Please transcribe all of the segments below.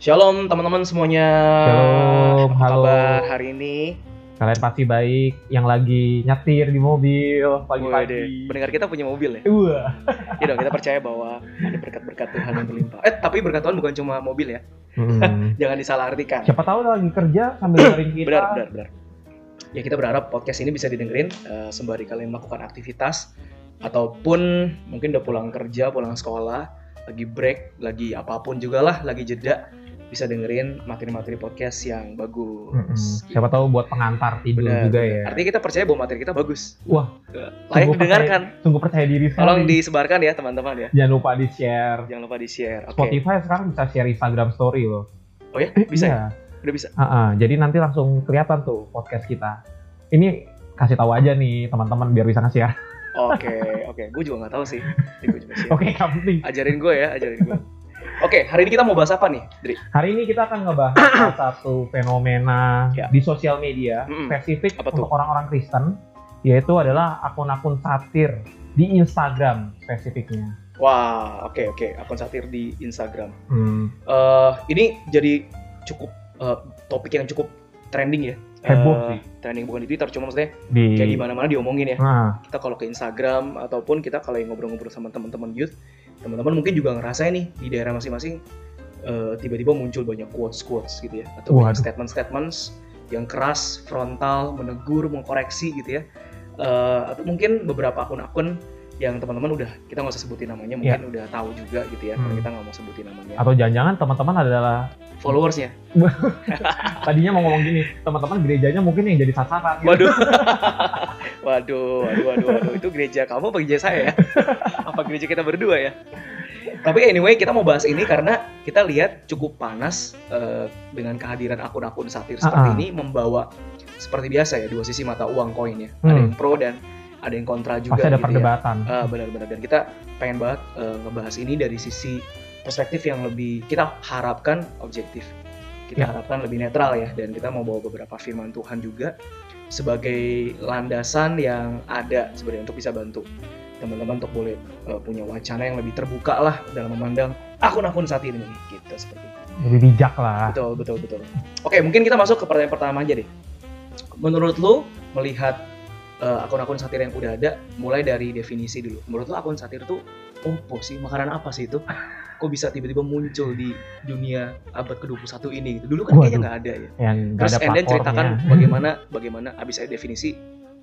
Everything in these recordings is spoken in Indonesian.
Shalom teman-teman semuanya. Shalom, Apa halo. kabar hari ini? Kalian pasti baik yang lagi nyetir di mobil pagi-pagi. pendengar kita punya mobil ya? Wah. Iya dong, kita percaya bahwa ada berkat-berkat Tuhan yang berlimpah. Eh, tapi berkat Tuhan bukan cuma mobil ya. Hmm. Jangan disalahartikan. Siapa tahu lagi kerja sambil dengerin kita. Benar, benar, benar. Ya kita berharap podcast ini bisa didengerin eh, sembari kalian melakukan aktivitas ataupun mungkin udah pulang kerja, pulang sekolah, lagi break, lagi apa pun juga lah, lagi jeda bisa dengerin materi-materi podcast yang bagus. Mm-mm. Siapa tahu buat pengantar tidur Benar, juga ya. Artinya kita percaya bahwa materi kita bagus. Wah, Layak didengarkan. sungguh percaya diri sekali. Tolong disebarkan ya teman-teman ya. Jangan lupa di share. Jangan lupa di-share. Oke. Spotify sekarang bisa share Instagram Story loh. Oh ya? Bisa ya? Iya. Udah bisa. Ah, ah. Jadi nanti langsung kelihatan tuh podcast kita. Ini kasih tahu aja nih teman-teman biar bisa nge-share. Oke, oke. Gue juga nggak tahu sih. Oke, yang penting. Ajarin gue ya, ajarin gue. Oke, hari ini kita mau bahas apa nih, Dri? Hari ini kita akan ngebahas salah satu fenomena Ya. di sosial media Mm-mm. spesifik Apa untuk orang-orang Kristen, yaitu adalah akun-akun satir di Instagram spesifiknya. Wah, oke oke. Akun satir di Instagram. Hmm, Eh, ini jadi cukup eh, topik yang cukup trending ya. Heboh sih Trending bukan di Twitter, cuma maksudnya di. kayak di mana-mana diomongin ya. Nah, Kita kalau ke Instagram ataupun kita kalau yang ngobrol-ngobrol sama teman-teman youth, teman-teman mungkin juga ngerasain nih di daerah masing-masing eh, tiba-tiba muncul banyak quotes-quotes gitu ya atau banyak Waduh. statement-statements yang keras, frontal, menegur, mengkoreksi gitu ya. Eh, atau mungkin beberapa akun-akun yang teman-teman udah kita nggak usah sebutin namanya mungkin udah tahu juga gitu ya karena Hmm. kita nggak mau sebutin namanya atau jangan-jangan teman-teman adalah followersnya tadinya mau ngomong gini, teman-teman gerejanya mungkin yang jadi sasaran. gitu. waduh waduh waduh waduh waduh itu gereja kamu apa gereja saya ya apa gereja kita berdua ya tapi anyway kita mau bahas ini karena kita lihat cukup panas eh, dengan kehadiran akun-akun satir seperti Ah, ah. ini membawa seperti biasa ya dua sisi mata uang koin ya ada Hmm. yang pro dan ada yang kontra juga Pasti ada gitu ya. perdebatan. Ah, benar-benar dan kita pengen banget eh, ngebahas ini dari sisi perspektif yang lebih kita harapkan objektif kita Ya. harapkan lebih netral ya dan kita mau bawa beberapa firman Tuhan juga sebagai landasan yang ada sebenarnya untuk bisa bantu teman-teman untuk boleh eh, punya wacana yang lebih terbuka lah dalam memandang akun-akun saat ini gitu seperti itu. Lebih bijak lah. Betul, betul, betul. Oke, mungkin kita masuk ke pertanyaan pertama aja deh. Menurut lu melihat eh, akun-akun satir yang udah ada, mulai dari definisi dulu. Menurut lu akun satir tuh opo sih? Makanan apa sih itu? Kok bisa tiba-tiba muncul di dunia abad ke-21 ini gitu. Dulu kan kayaknya nggak ada ya. Yang Terus ada and then ceritakan bagaimana bagaimana abis saya definisi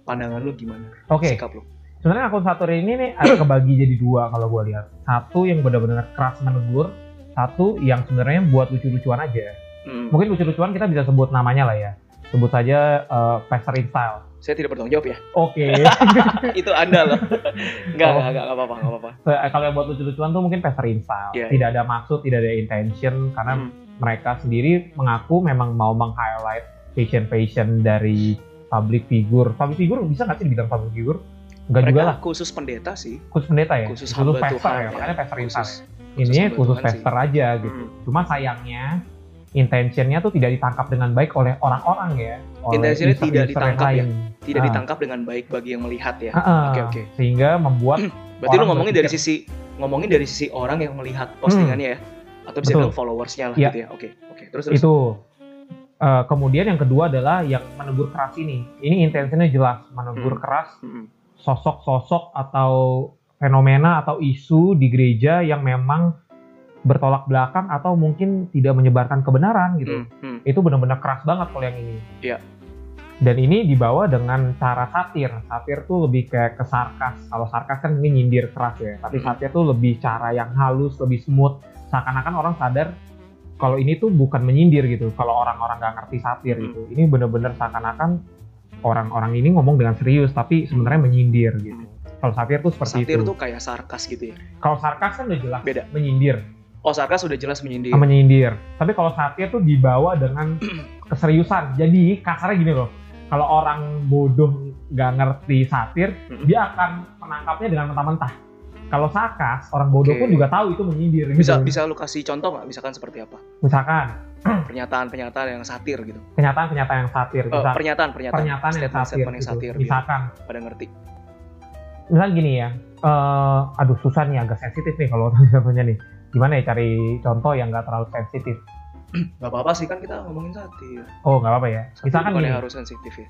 pandangan lu gimana? Oke, Sikap lu. sebenarnya akun satir ini nih ada kebagi jadi dua kalau gue lihat. Satu yang benar-benar keras menegur, satu yang sebenarnya buat lucu-lucuan aja. Hmm. Mungkin lucu-lucuan kita bisa sebut namanya lah ya. Sebut saja uh, Pesterin Style. Saya tidak bertanggung jawab ya. Oke. Itu Anda loh. Enggak, Oh. enggak, enggak, enggak apa-apa, enggak apa-apa. Se- Kalau yang buat lucu-lucuan tuh mungkin Style. Iya, tidak ada maksud, tidak ada intention karena Hmm. mereka sendiri mengaku memang mau meng-highlight passion-passion dari public figure. Public figure bisa nggak sih dibilang public figure? Enggak juga lah. Khusus pendeta sih. Khusus pendeta ya? Khusus hamba pester Tuhan ya, ya. makanya. Khusus- Ini khusus sih. pester aja gitu. Hmm. Cuma sayangnya intentionnya tuh tidak ditangkap dengan baik oleh orang-orang ya. Oleh Intentionnya tidak yang ditangkap ya? Tidak Ah. ditangkap dengan baik bagi yang melihat ya. Ah, ah. Oke, oke. Sehingga membuat Berarti lu ngomongin dari sisi ngomongin dari sisi orang yang melihat postingannya ya. Atau bisa Betul. bilang followersnya lah Iya. gitu ya. Oke, oke. Terus terus. itu Eh, kemudian yang kedua adalah yang menegur keras ini. Ini intensinya jelas menegur Hmm. keras Mm-mm. sosok-sosok atau fenomena atau isu di gereja yang memang bertolak belakang atau mungkin tidak menyebarkan kebenaran gitu. Hmm, hmm. Itu benar-benar keras banget kalau yang ini. Iya. Dan ini dibawa dengan cara satir. Satir tuh lebih kayak ke sarkas. Kalau sarkas kan ini nyindir keras ya. Tapi Hmm. satir tuh lebih cara yang halus, lebih smooth. Seakan-akan orang sadar kalau ini tuh bukan menyindir gitu. Kalau orang-orang nggak ngerti satir Hmm. gitu. Ini bener-bener seakan-akan orang-orang ini ngomong dengan serius tapi sebenarnya menyindir gitu. Kalau satir tuh seperti Satir itu. tuh kayak sarkas gitu ya. Kalau sarkas kan udah jelas Beda. menyindir, Oh, sarkas sudah jelas menyindir. menyindir. Tapi kalau satir tuh dibawa dengan keseriusan. Jadi kasarnya gini loh. Kalau orang bodoh nggak ngerti satir, Mm-mm. dia akan menangkapnya dengan mentah-mentah. Kalau sarkas, orang bodoh Oke. pun juga tahu itu menyindir. Bisa gitu. bisa lu kasih contoh nggak? Misalkan seperti apa? Misalkan Pernyataan-pernyataan yang satir gitu. kenyataan-kenyataan yang satir, Eh, misal- pernyataan-pernyataan. pernyataan yang satir, yang gitu. satir. biar misalkan Pada ngerti. misal gini ya, eh, aduh susah nih agak sensitif nih kalau contohnya nih. Gimana ya cari contoh yang nggak terlalu sensitif? Gak apa-apa sih kan kita ngomongin satir. Oh nggak apa-apa ya. Satir Misalkan gini, harus sensitif ya.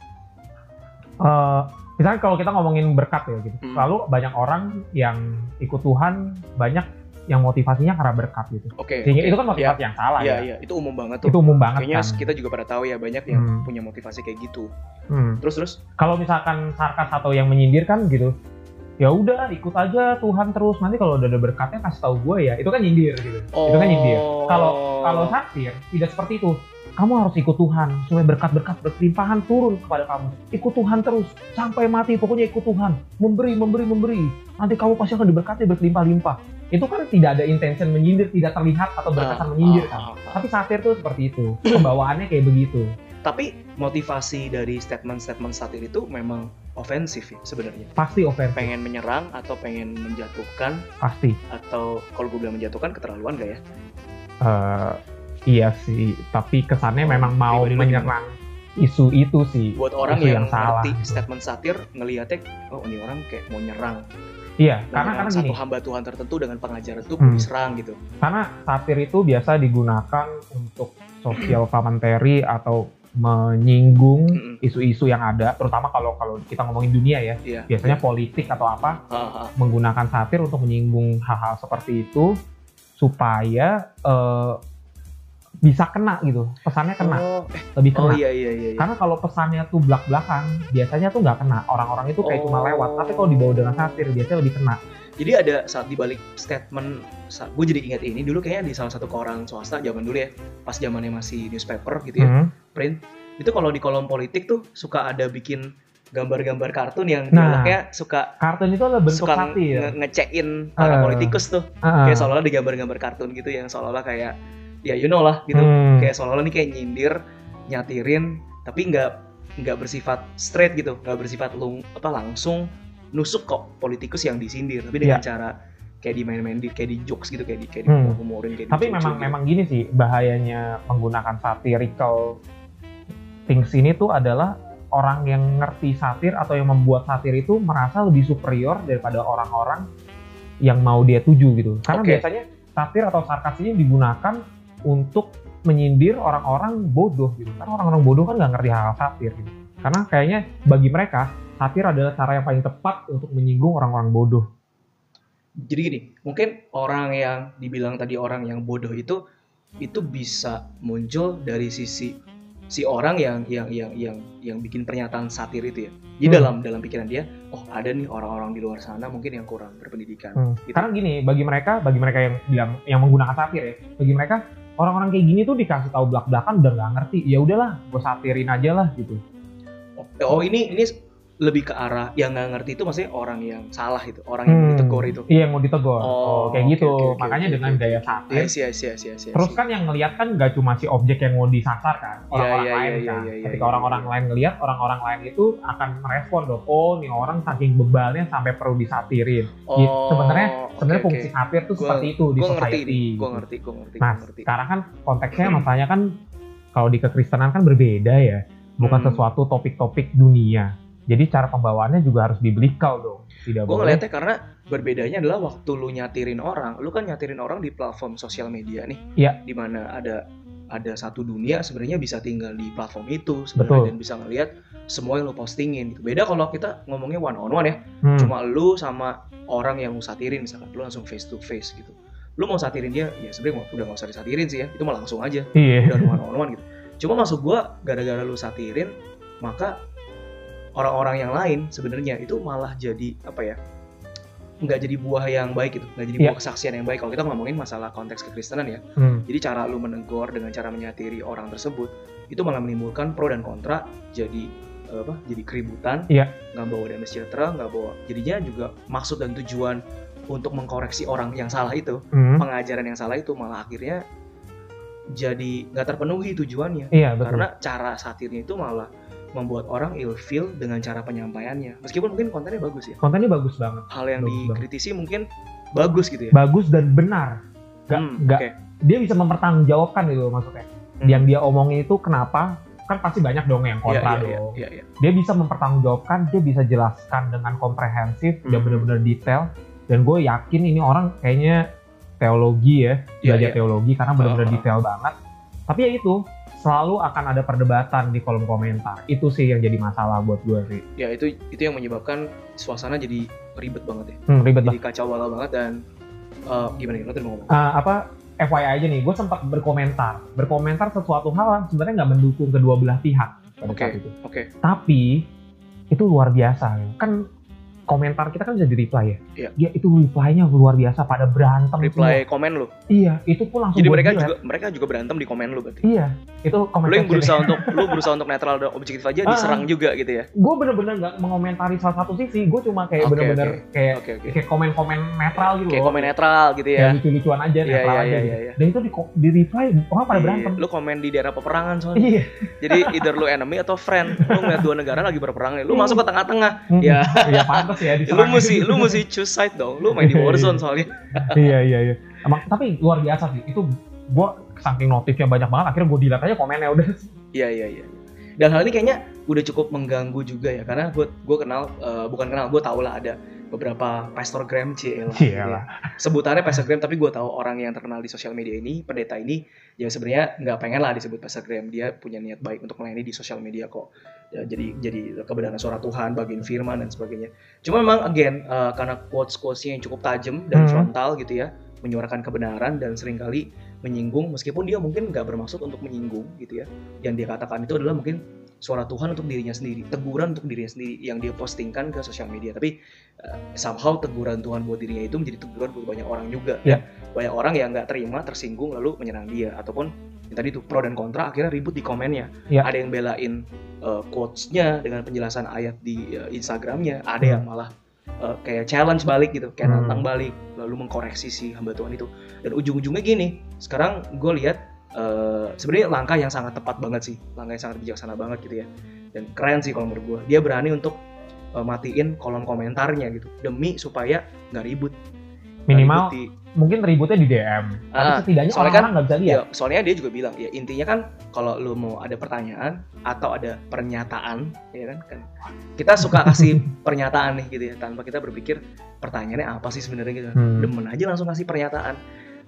eh, misalkan kalau kita ngomongin berkat ya gitu, Hmm. lalu banyak orang yang ikut Tuhan, banyak yang motivasinya karena berkat gitu. Oke. Sehingga oke. itu kan motivasi yang salah Iya, ya. iya, itu umum banget tuh. Itu umum banget Kayaknya kan. kita juga pada tahu ya banyak yang Hmm. punya motivasi kayak gitu. Hmm. Terus terus Kalau misalkan sarkas atau yang menyindir kan gitu, ya udah ikut aja Tuhan terus. Nanti kalau udah ada berkatnya kasih tahu gue ya. Itu kan nyindir gitu. Itu kan nyindir. Kalau kalau satir tidak seperti itu. Kamu harus ikut Tuhan supaya berkat-berkat berlimpahan turun kepada kamu. Ikut Tuhan terus sampai mati. Pokoknya ikut Tuhan. Memberi, memberi, memberi. Nanti kamu pasti akan diberkati berlimpah-limpah. Itu kan tidak ada intention menyindir, tidak terlihat atau berkesan Ah, menyindir ah, kan. ah. Tapi satir tuh seperti itu. Pembawaannya kayak begitu. Tapi motivasi dari statement-statement satir itu memang ofensif ya sebenarnya. Pasti ofensif, Pengen menyerang atau pengen menjatuhkan pasti. atau kalau gue bilang menjatuhkan keterlaluan gak ya? eh iya sih, tapi kesannya memang mau menyerang isu itu sih. Buat orang yang, yang salah, ngerti statement satir ngelihatnya oh ini orang kayak mau nyerang. Iya, Mau karena karena gini, satu hamba Tuhan tertentu dengan pengajaran itu Hmm. diserang gitu. karena satir itu biasa digunakan untuk social commentary atau menyinggung isu-isu yang ada, terutama kalau kalau kita ngomongin dunia ya, Iya. biasanya politik atau apa ah. menggunakan satir untuk menyinggung hal-hal seperti itu supaya eh, bisa kena gitu, pesannya kena, Oh, eh, lebih oh kena. iya iya iya. iya. Karena kalau pesannya tuh belak-belakan, biasanya tuh nggak kena. Orang-orang itu kayak cuma Oh. lewat. Tapi kalau dibawa dengan satir, biasanya lebih kena. Jadi ada saat dibalik statement, gue jadi ingat ini dulu kayaknya di salah satu koran swasta zaman dulu ya, pas zamannya masih newspaper gitu ya, Hmm. print. Itu kalau di kolom politik tuh suka ada bikin gambar-gambar kartun yang Nah. dialognya suka Kartun itu adalah bentuk suka satir. nge- ngecekin para Eh. politikus tuh, Heeh. kayak seolah-olah di gambar-gambar kartun gitu yang seolah-olah kayak ya you know lah gitu, Hmm. kayak seolah-olah nih kayak nyindir, nyatirin, tapi nggak nggak bersifat straight gitu, nggak bersifat lung, apa langsung nusuk kok politikus yang disindir, tapi dengan cara kayak dimain-main di kayak di jokes gitu, kayak di kayak di Hmm. humorin kayak Tapi di memang gitu. memang gini sih bahayanya menggunakan satirical things ini tuh adalah orang yang ngerti satir atau yang membuat satir itu merasa lebih superior daripada orang-orang yang mau dia tuju gitu. Karena Oke. biasanya satir atau sarkas ini digunakan untuk menyindir orang-orang bodoh gitu. Karena orang-orang bodoh kan nggak ngerti hal satir gitu. Karena kayaknya bagi mereka satir adalah cara yang paling tepat untuk menyinggung orang-orang bodoh. Jadi gini, mungkin orang yang dibilang tadi orang yang bodoh itu itu bisa muncul dari sisi si orang yang yang yang yang yang bikin pernyataan satir itu ya. Jadi Hmm. dalam dalam pikiran dia, oh ada nih orang-orang di luar sana mungkin yang kurang berpendidikan. Hmm. Gitu. Karena gini, bagi mereka, bagi mereka yang bilang yang menggunakan satir ya, bagi mereka orang-orang kayak gini tuh dikasih tahu belak-belakan udah nggak ngerti. Ya udahlah, gue satirin aja lah gitu. Oh, oh ini ini lebih ke arah yang nggak ngerti itu maksudnya orang yang salah itu, orang yang mau ditegur itu. Iya, yang mau ditegur. Oh, kayak oke, gitu. oke, oke, Makanya oke, dengan oke. satir. I see, I see, I see, I see, I Terus kan yang ngelihat kan gak cuma si objek yang mau disasar kan, Iya, orang-orang iya, lain iya, kan. iya, iya, Ketika iya, orang-orang iya. lain ngelihat, orang-orang lain itu akan merespon dong. Oh, nih orang saking bebalnya sampai perlu disatirin. Oh, Gitu. Sebenarnya sebenarnya oke, fungsi oke. satir tuh Gua- seperti itu di Gue ngerti society. nih, gue gitu. ngerti, gue ngerti, Nah, ngerti. sekarang kan konteksnya masalahnya kan kalau di kekristenan kan berbeda ya, bukan Hmm. sesuatu topik-topik dunia. Jadi cara pembawaannya juga harus biblical dong. Tidak Gue boleh. ngeliatnya karena berbedanya adalah waktu lu nyatirin orang, lu kan nyatirin orang di platform sosial media nih, Iya. di mana ada ada satu dunia sebenarnya bisa tinggal di platform itu sebenarnya dan bisa ngelihat semua yang lu postingin. Gitu. Beda kalau kita ngomongnya one on one ya, Hmm. cuma lu sama orang yang lu satirin misalkan lu langsung face to face gitu. Lu mau satirin dia, ya sebenarnya udah gak usah disatirin sih ya, itu mah langsung aja Iya. udah one on one gitu. Cuma maksud gua gara-gara lu satirin, maka orang-orang yang lain sebenarnya itu malah jadi apa ya? nggak jadi buah yang baik gitu, nggak jadi Iya. buah kesaksian yang baik. Kalau kita ngomongin masalah konteks kekristenan ya, Hmm. jadi cara lu menegur dengan cara menyatiri orang tersebut itu malah menimbulkan pro dan kontra, jadi apa? Jadi keributan, Iya. nggak bawa damai sejahtera, nggak bawa. Jadinya juga maksud dan tujuan untuk mengkoreksi orang yang salah itu, Hmm. pengajaran yang salah itu malah akhirnya jadi nggak terpenuhi tujuannya Iya betul. karena cara satirnya itu malah membuat orang ilfeel dengan cara penyampaiannya meskipun mungkin kontennya bagus ya Kontennya bagus banget. hal yang Bagus banget. dikritisi mungkin bagus gitu ya Bagus dan benar. Nggak Hmm, nggak oke. dia bisa mempertanggungjawabkan gitu maksudnya. Hmm. Yang dia omongin itu kenapa? Kan pasti banyak dong yang kontra iya, iya, dong. iya, iya. Dia bisa mempertanggungjawabkan, dia bisa jelaskan dengan komprehensif dan Hmm. benar-benar detail. Dan gue yakin ini orang kayaknya teologi ya, belajar iya. teologi karena benar-benar Oh, oh. detail banget. tapi ya itu selalu akan ada perdebatan di kolom komentar itu sih yang jadi masalah buat gue sih ya itu itu yang menyebabkan suasana jadi ribet banget ya hmm, ribet jadi kacau banget dan uh, gimana ya lo tadi mau ngomong uh, apa FYI aja nih, gue sempat berkomentar, berkomentar sesuatu hal yang sebenarnya nggak mendukung kedua belah pihak pada okay. saat itu. Oke. Okay. Tapi itu luar biasa, kan komentar kita kan bisa di reply ya. Iya. Ya itu reply-nya luar biasa pada berantem. Reply semua. komen lu. Iya, itu pun langsung Jadi mereka juga mereka juga berantem di komen lu berarti. Iya, itu komen. Lu yang berusaha untuk lu berusaha untuk netral dan objektif aja ah, diserang juga gitu ya. Gue bener-bener nggak mengomentari salah satu sisi, gue cuma kayak bener-bener okay. kayak okay, okay. kayak komen-komen netral gitu. Kayak komen netral gitu ya. Kayak lucu-lucuan aja, yeah, netral yeah, aja. Yeah, gitu. yeah, yeah. Dan itu di, di reply orang pada berantem. Lu komen di daerah peperangan soalnya. Iya. Jadi either lu enemy atau friend. Lu ngeliat dua negara lagi berperang nih, lu masuk ke tengah-tengah. Ya. Iya pantas ya. Lu mesti lu mesti choose side dong. Lu main di Warzone soalnya. iya iya iya. Emang tapi luar biasa sih. Itu gua saking notifnya banyak banget akhirnya gue delete aja komennya udah. Iya iya iya. Dan hal ini kayaknya udah cukup mengganggu juga ya karena gue gue kenal uh, bukan kenal gue tau lah ada beberapa pastorgram CL gitu ya. sebutannya pastorgram tapi gue tahu orang yang terkenal di sosial media ini pendeta ini ya sebenarnya nggak pengen lah disebut pastorgram dia punya niat baik untuk melayani di sosial media kok ya, jadi jadi kebenaran suara Tuhan bagian firman dan sebagainya cuma memang again uh, karena quotes quotesnya yang cukup tajam dan hmm. frontal gitu ya menyuarakan kebenaran dan sering kali menyinggung meskipun dia mungkin nggak bermaksud untuk menyinggung gitu ya yang dia katakan itu adalah mungkin suara Tuhan untuk dirinya sendiri, teguran untuk dirinya sendiri yang dia postingkan ke sosial media. Tapi uh, somehow teguran Tuhan buat dirinya itu menjadi teguran buat banyak orang juga. Yeah. Banyak orang yang nggak terima, tersinggung lalu menyerang dia ataupun yang tadi itu pro dan kontra akhirnya ribut di komennya. Yeah. Ada yang belain uh, quotes-nya dengan penjelasan ayat di uh, Instagramnya, ada yang malah uh, kayak challenge balik gitu, kayak hmm. nantang balik lalu mengkoreksi si hamba Tuhan itu. Dan ujung-ujungnya gini, sekarang gue lihat uh, sebenarnya langkah yang sangat tepat banget sih langkah yang sangat bijaksana banget gitu ya dan keren sih kalau menurut gue dia berani untuk uh, matiin kolom komentarnya gitu demi supaya nggak ribut minimal mungkin ributnya di DM tapi ah, setidaknya soalnya orang kan nggak bisa lihat. ya, soalnya dia juga bilang ya intinya kan kalau lu mau ada pertanyaan atau ada pernyataan ya kan kan kita suka kasih pernyataan nih gitu ya tanpa kita berpikir pertanyaannya apa sih sebenarnya gitu. Hmm. demen aja langsung kasih pernyataan.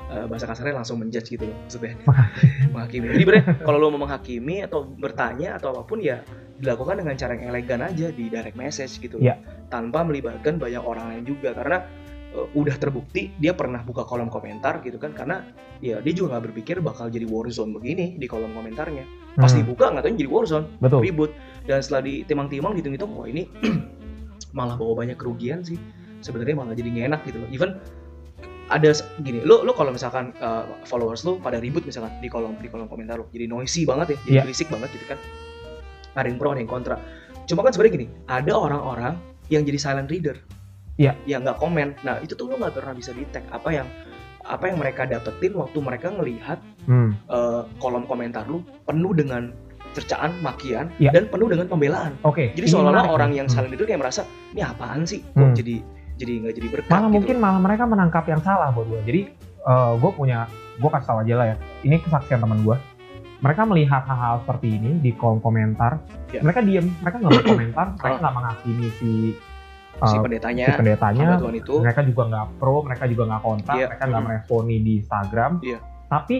Uh, bahasa kasarnya langsung menjudge gitu loh maksudnya. Menghakimi. Jadi bener kalau lo mau menghakimi atau bertanya atau apa pun ya dilakukan dengan cara yang elegan aja di direct message gitu yeah. tanpa melibatkan banyak orang lain juga karena uh, udah terbukti dia pernah buka kolom komentar gitu kan karena ya dia juga nggak berpikir bakal jadi war zone begini di kolom komentarnya. Pas hmm. dibuka nggak tahu jadi war zone Betul. ribut. Dan setelah ditimang-timang hitung-hitung wah ini malah bawa banyak kerugian sih. Sebenarnya malah jadi nggak enak gitu loh. Even ada gini lo lo kalau misalkan uh, followers lo pada ribut misalkan di kolom di kolom komentar lo jadi noisy banget ya jadi yeah. berisik banget gitu kan. Ada yang pro ada yang kontra. Cuma kan sebenarnya gini ada orang-orang yang jadi silent reader Iya. yang nggak komen nah itu tuh lo nggak pernah bisa tag apa yang apa yang mereka dapetin waktu mereka ngelihat hmm. uh, kolom komentar lo penuh dengan cercaan, makian, ya. dan penuh dengan pembelaan. Oke. Okay. Jadi seolah-olah orang yang hmm. silent reader kayak merasa ini apaan sih? Kok hmm. jadi jadi nggak jadi berkat malah gitu. mungkin malah mereka menangkap yang salah buat gue jadi uh, eh, gue punya gue kasih tau aja lah ya ini kesaksian teman gue mereka melihat hal-hal seperti ini di kolom komentar ya. mereka diem mereka nggak berkomentar mereka nggak menghakimi si si pendetanya, si pendetanya itu. mereka juga nggak pro mereka juga nggak kontak ya. mereka nggak hmm. meresponi di Instagram ya. tapi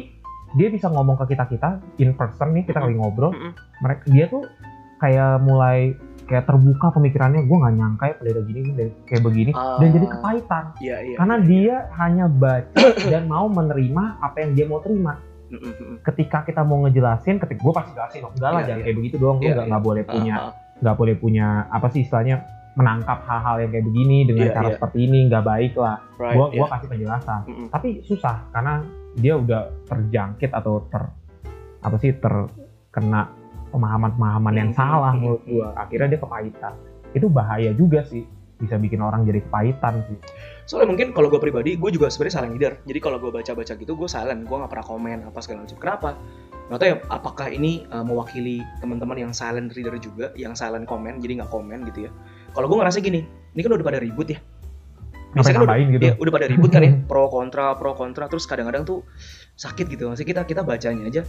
dia bisa ngomong ke kita kita in person nih kita lagi ngobrol mereka dia tuh kayak mulai kayak terbuka pemikirannya gue nggak nyangka ya pendeta gini kayak begini uh, dan jadi kepahitan iya, iya, karena iya, dia hanya baca dan mau menerima apa yang dia mau terima ketika kita mau ngejelasin ketika gue pasti jelasin oh, enggak lah yeah, jangan yeah. kayak begitu doang yeah, lu nggak yeah. boleh punya nggak uh, boleh punya apa sih istilahnya menangkap hal-hal yang kayak begini dengan yeah, cara yeah. seperti ini nggak baik lah. Right, gue yeah. kasih penjelasan. Mm -hmm. tapi susah karena dia udah terjangkit atau ter apa sih terkena pemahaman-pemahaman yang hmm, salah menurut gua. Akhirnya dia kepahitan. Itu bahaya juga sih bisa bikin orang jadi kepahitan sih. Soalnya mungkin kalau gue pribadi gue juga sebenarnya salah leader. Jadi kalau gue baca-baca gitu gue silent. Gue nggak pernah komen apa segala macam. Kenapa? Nggak tahu ya apakah ini uh, mewakili teman-teman yang silent reader juga yang silent komen jadi nggak komen gitu ya kalau gue ngerasa gini ini kan udah pada ribut ya. Biasanya kan udah, gitu? ya, udah pada ribut kan ya. Pro kontra pro kontra terus kadang-kadang tuh sakit gitu. Maksudnya kita kita bacanya aja.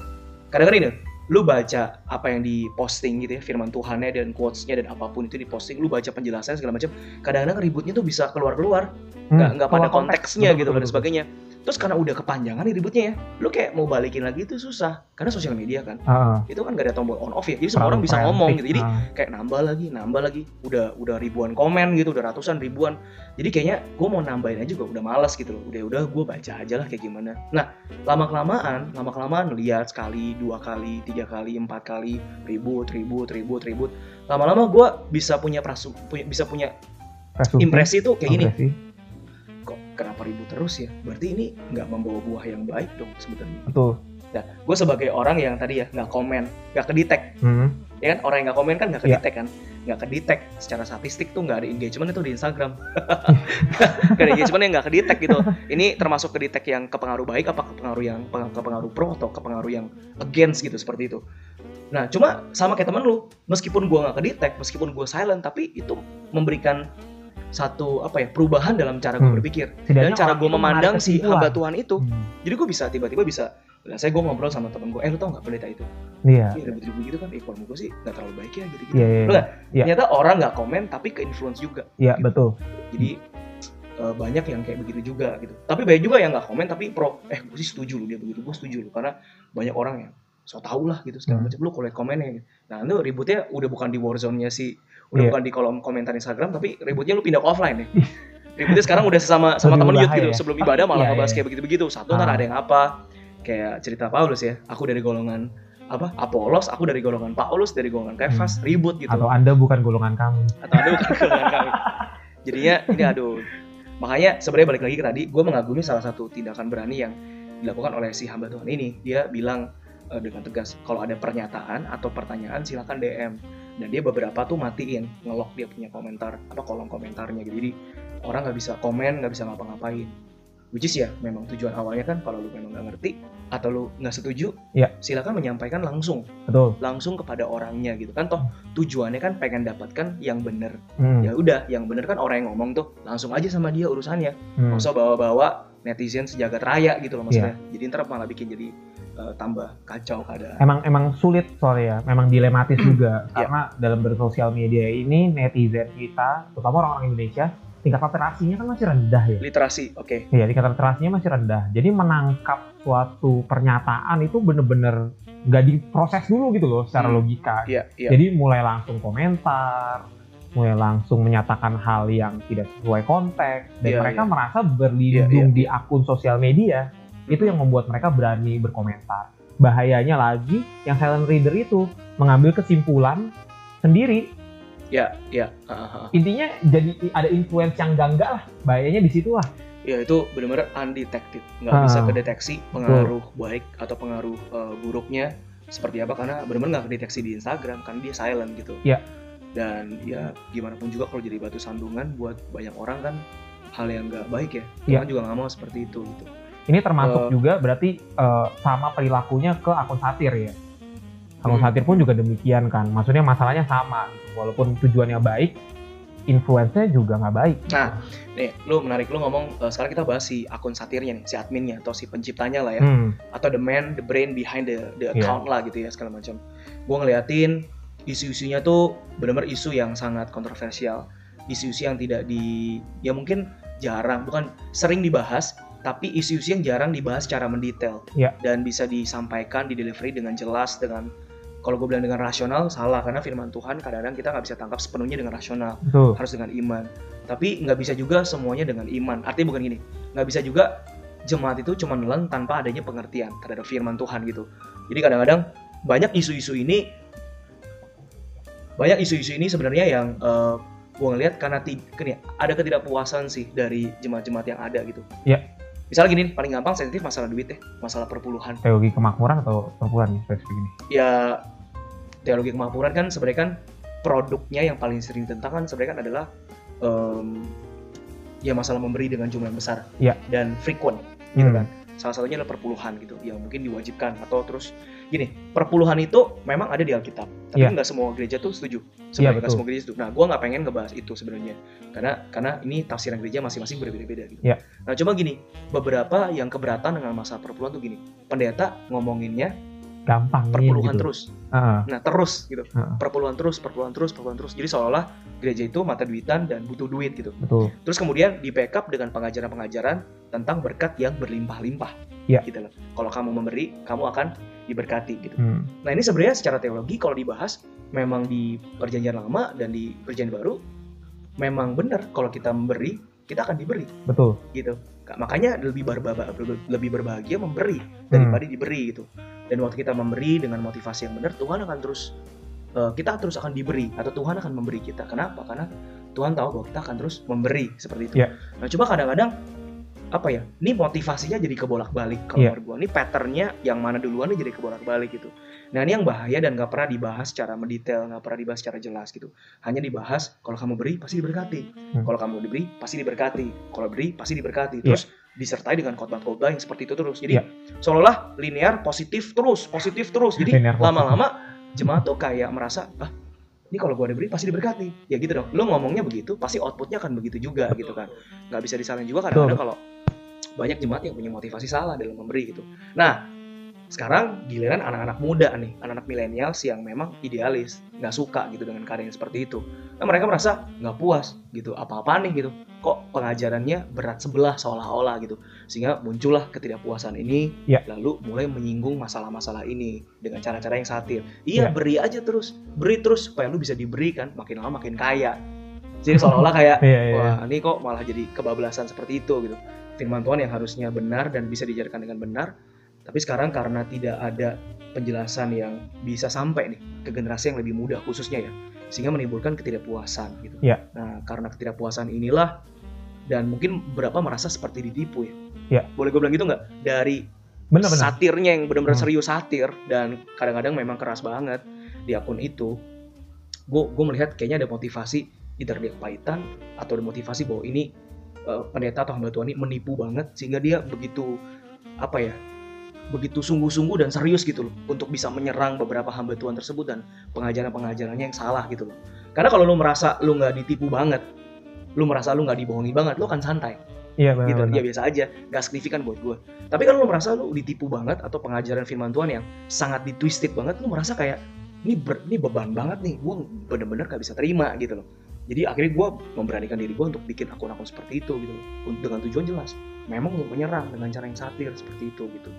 Kadang-kadang ini lu baca apa yang diposting gitu ya firman Tuhannya dan quotesnya dan apa pun itu diposting lu baca penjelasan segala macam kadang-kadang ributnya tuh bisa keluar-keluar. Hmm, nggak nggak pada konteksnya konteks, gitu dan sebagainya terus karena udah kepanjangan nih ributnya ya lu kayak mau balikin lagi itu susah. Karena sosial media kan. Uh, itu kan gak ada tombol on off ya. Jadi semua orang bisa ngomong gitu. Jadi uh. kayak nambah lagi nambah lagi. Udah udah ribuan komen gitu udah ratusan ribuan. Jadi kayaknya gue mau nambahin aja juga udah malas gitu loh. Udah udah gue baca aja lah kayak gimana. Nah lama kelamaan lama kelamaan lihat sekali dua kali tiga kali empat kali ribut ribut ribut ribut. Lama-lama gue bisa punya prasu punya bisa punya impresi tuh kayak gini. Kok kenapa ribut terus ya? Berarti ini nggak membawa buah yang baik dong sebenarnya. Betul. Nah gue sebagai orang yang tadi ya nggak komen nggak kedetek. Hmm. ya kan? Orang yang nggak komen kan nggak kedetek yeah. kan? Nggak kedetek. Secara statistik tuh nggak ada engagement itu di Instagram. Gak ada engagement yang nggak kedetek gitu. Ini termasuk kedetek yang kepengaruh baik apa kepengaruh yang kepengaruh pro atau kepengaruh yang against gitu seperti itu. Nah cuma sama kayak temen lu. Meskipun gue nggak kedetek meskipun gue silent tapi itu memberikan satu apa ya perubahan dalam cara gue hmm. berpikir dan cara gue memandang si hamba Tuhan itu hmm. jadi gue bisa tiba-tiba bisa Nah, saya gue ngobrol sama temen gue, eh lu tau gak pendeta itu? Iya. Yeah. ribut-ribut gitu kan, eh gue sih gak terlalu baik ya gitu-gitu. Iya, yeah, yeah, yeah. Ternyata orang gak komen tapi ke influence juga. Iya, yeah, gitu. betul. Jadi uh, banyak yang kayak begitu juga gitu. Tapi banyak juga yang gak komen tapi pro, eh gue sih setuju lu dia begitu, gue setuju lu. Karena banyak orang yang so tau lah gitu segala hmm. macam. Lu kalau komennya gitu. Nah itu ributnya udah bukan di warzone-nya si udah yeah. bukan di kolom komentar Instagram tapi ributnya lu pindah ke offline ya. Ributnya sekarang udah sama sama temen youth gitu ya? sebelum ibadah malah yeah, ngebahas yeah. kayak begitu-begitu. Satu ntar ah. ada yang apa? Kayak cerita Paulus ya. Aku dari golongan apa? Apolos aku dari golongan Paulus dari golongan Kefas hmm. ribut gitu. Atau anda bukan golongan kami. Atau anda bukan golongan kami. Jadinya ini aduh. Makanya sebenarnya balik lagi ke tadi gue mengagumi salah satu tindakan berani yang dilakukan oleh si hamba Tuhan ini. Dia bilang uh, dengan tegas kalau ada pernyataan atau pertanyaan silakan DM dan dia beberapa tuh matiin ngelok dia punya komentar apa kolom komentarnya gitu jadi orang nggak bisa komen nggak bisa ngapa-ngapain which is ya memang tujuan awalnya kan kalau lu memang nggak ngerti atau lu nggak setuju ya. silakan menyampaikan langsung betul langsung kepada orangnya gitu kan toh tujuannya kan pengen dapatkan yang bener hmm. ya udah yang bener kan orang yang ngomong tuh langsung aja sama dia urusannya hmm. nggak usah bawa-bawa netizen sejagat raya gitu loh maksudnya yeah. jadi ntar malah bikin jadi uh, tambah kacau keadaan. Emang emang sulit sorry ya, memang dilematis juga yeah. karena dalam bersosial media ini netizen kita, terutama orang-orang Indonesia, tingkat literasinya kan masih rendah ya. Literasi, oke. Okay. Iya, tingkat literasinya masih rendah. Jadi menangkap suatu pernyataan itu bener-bener nggak diproses dulu gitu loh secara hmm. logika. Yeah, yeah. Jadi mulai langsung komentar, mulai langsung menyatakan hal yang tidak sesuai konteks dan yeah, mereka yeah. merasa berlindung yeah, yeah. di akun sosial media itu yang membuat mereka berani berkomentar. Bahayanya lagi, yang silent reader itu mengambil kesimpulan sendiri. Ya, ya. Uh, uh. Intinya jadi ada influence yang gangga lah. Bahayanya di situ lah. Ya itu benar-benar undetected, nggak uh, bisa kedeteksi pengaruh betul. baik atau pengaruh uh, buruknya seperti apa karena benar-benar nggak kedeteksi di Instagram kan dia silent gitu. Ya. Dan ya gimana pun juga kalau jadi batu sandungan buat banyak orang kan hal yang nggak baik ya. Tuhan ya. juga nggak mau seperti itu gitu. Ini termasuk uh, juga berarti uh, sama perilakunya ke akun satir ya. Akun hmm. satir pun juga demikian kan. Maksudnya masalahnya sama gitu. Walaupun tujuannya baik, influence-nya juga nggak baik. Nah, nih, lu menarik lu ngomong uh, sekarang kita bahas si akun satirnya nih, si adminnya atau si penciptanya lah ya, hmm. atau the man, the brain behind the the iya. account yeah. lah gitu ya segala macam. Gue ngeliatin isu-isunya tuh benar-benar isu yang sangat kontroversial, isu-isu yang tidak di, ya mungkin jarang, bukan sering dibahas, tapi isu-isu yang jarang dibahas secara mendetail. Ya. dan bisa disampaikan di delivery dengan jelas dengan kalau gue bilang dengan rasional salah. Karena firman Tuhan kadang-kadang kita nggak bisa tangkap sepenuhnya dengan rasional. Betul. harus dengan iman. Tapi nggak bisa juga semuanya dengan iman. Artinya bukan gini nggak bisa juga jemaat itu cuma nelan tanpa adanya pengertian terhadap firman Tuhan gitu. Jadi kadang-kadang banyak isu-isu ini banyak isu-isu ini sebenarnya yang uh, eh, gue ngeliat karena ada ketidakpuasan sih dari jemaat-jemaat yang ada gitu. Ya misalnya gini paling gampang sensitif masalah duit deh masalah perpuluhan teologi kemakmuran atau perpuluhan spesifik ini ya teologi kemakmuran kan sebenarnya kan produknya yang paling sering ditentang kan sebenarnya kan adalah um, ya masalah memberi dengan jumlah yang besar ya. dan frequent gitu hmm. kan salah satunya adalah perpuluhan gitu yang mungkin diwajibkan atau terus gini perpuluhan itu memang ada di Alkitab tapi yeah. nggak semua gereja tuh setuju sebenarnya yeah, nggak semua gereja setuju nah gue nggak pengen ngebahas itu sebenarnya karena karena ini tafsiran gereja masing-masing berbeda-beda gitu yeah. nah cuma gini beberapa yang keberatan dengan masa perpuluhan tuh gini pendeta ngomonginnya gampang perpuluhan gitu. terus. Uh, nah terus gitu. Uh, perpuluhan terus perpuluhan terus perpuluhan terus. Jadi seolah-olah gereja itu mata duitan dan butuh duit gitu. Betul. Terus kemudian di backup dengan pengajaran-pengajaran tentang berkat yang berlimpah-limpah Iya. gitu loh. Kalau kamu memberi kamu akan diberkati gitu. Hmm, nah ini sebenarnya secara teologi kalau dibahas memang di perjanjian lama dan di perjanjian baru memang benar kalau kita memberi kita akan diberi. Betul. Gitu. Ka- makanya lebih berbaba, lebih berbahagia memberi daripada diberi gitu dan waktu kita memberi dengan motivasi yang benar Tuhan akan terus eh, kita terus akan diberi atau Tuhan akan memberi kita. Kenapa? Karena Tuhan tahu bahwa kita akan terus memberi seperti itu. Iya. nah coba kadang-kadang apa ya ini motivasinya jadi kebolak-balik kalau Iya. menurut gua. Ini patternnya yang mana duluan ini jadi kebolak-balik gitu. Nah ini yang bahaya dan nggak pernah dibahas secara mendetail nggak pernah dibahas secara jelas gitu. Hanya dibahas kalau kamu beri pasti diberkati. Hmm. kalau kamu diberi pasti diberkati. Kalau beri pasti diberkati. Iya. terus disertai dengan khotbah-khotbah yang seperti itu terus. Jadi Iya. seolah-olah linear positif terus positif terus. Jadi lama-lama jemaat tuh kayak merasa ah ini kalau gua diberi pasti diberkati ya gitu dong. Lu ngomongnya begitu pasti outputnya akan begitu juga gitu kan. Nggak bisa disalahin juga kadang-kadang kalau banyak jemaat yang punya motivasi salah dalam memberi gitu. Nah sekarang giliran anak-anak muda nih anak-anak milenial yang memang idealis nggak suka gitu dengan keadaan yang seperti itu nah mereka merasa nggak puas gitu apa-apa nih gitu kok pengajarannya berat sebelah seolah-olah gitu sehingga muncullah ketidakpuasan ini Ya. lalu mulai menyinggung masalah-masalah ini dengan cara-cara yang satir iya Ya. beri aja terus beri terus supaya lu bisa diberi kan makin lama makin kaya jadi seolah-olah kayak Iya, iya. wah ini kok malah jadi kebablasan seperti itu gitu firman Tuhan yang harusnya benar dan bisa diajarkan dengan benar tapi sekarang karena tidak ada penjelasan yang bisa sampai nih ke generasi yang lebih muda khususnya ya sehingga menimbulkan ketidakpuasan gitu Iya. nah karena ketidakpuasan inilah dan mungkin beberapa merasa seperti ditipu ya Iya. boleh gue bilang gitu nggak dari Benar-benar. satirnya yang benar-benar Hmm. serius satir dan kadang-kadang memang keras banget di akun itu gue gue melihat kayaknya ada motivasi either dia kepahitan atau ada motivasi bahwa ini eh, pendeta atau hamba Tuhan ini menipu banget sehingga dia begitu apa ya begitu sungguh-sungguh dan serius gitu loh untuk bisa menyerang beberapa hamba Tuhan tersebut dan pengajaran-pengajarannya yang salah gitu loh. Karena kalau lu merasa lu nggak ditipu banget lu merasa lu nggak dibohongi banget lu akan santai. Iya benar. gitu ya biasa aja nggak signifikan buat gue tapi kalau lu merasa lu ditipu banget atau pengajaran firman Tuhan yang sangat ditwisted banget lu merasa kayak ini ber, ini beban banget nih gue bener-bener gak bisa terima gitu loh. Jadi akhirnya gue memberanikan diri gue untuk bikin akun-akun seperti itu gitu loh. Dengan tujuan jelas memang untuk menyerang dengan cara yang satir seperti itu gitu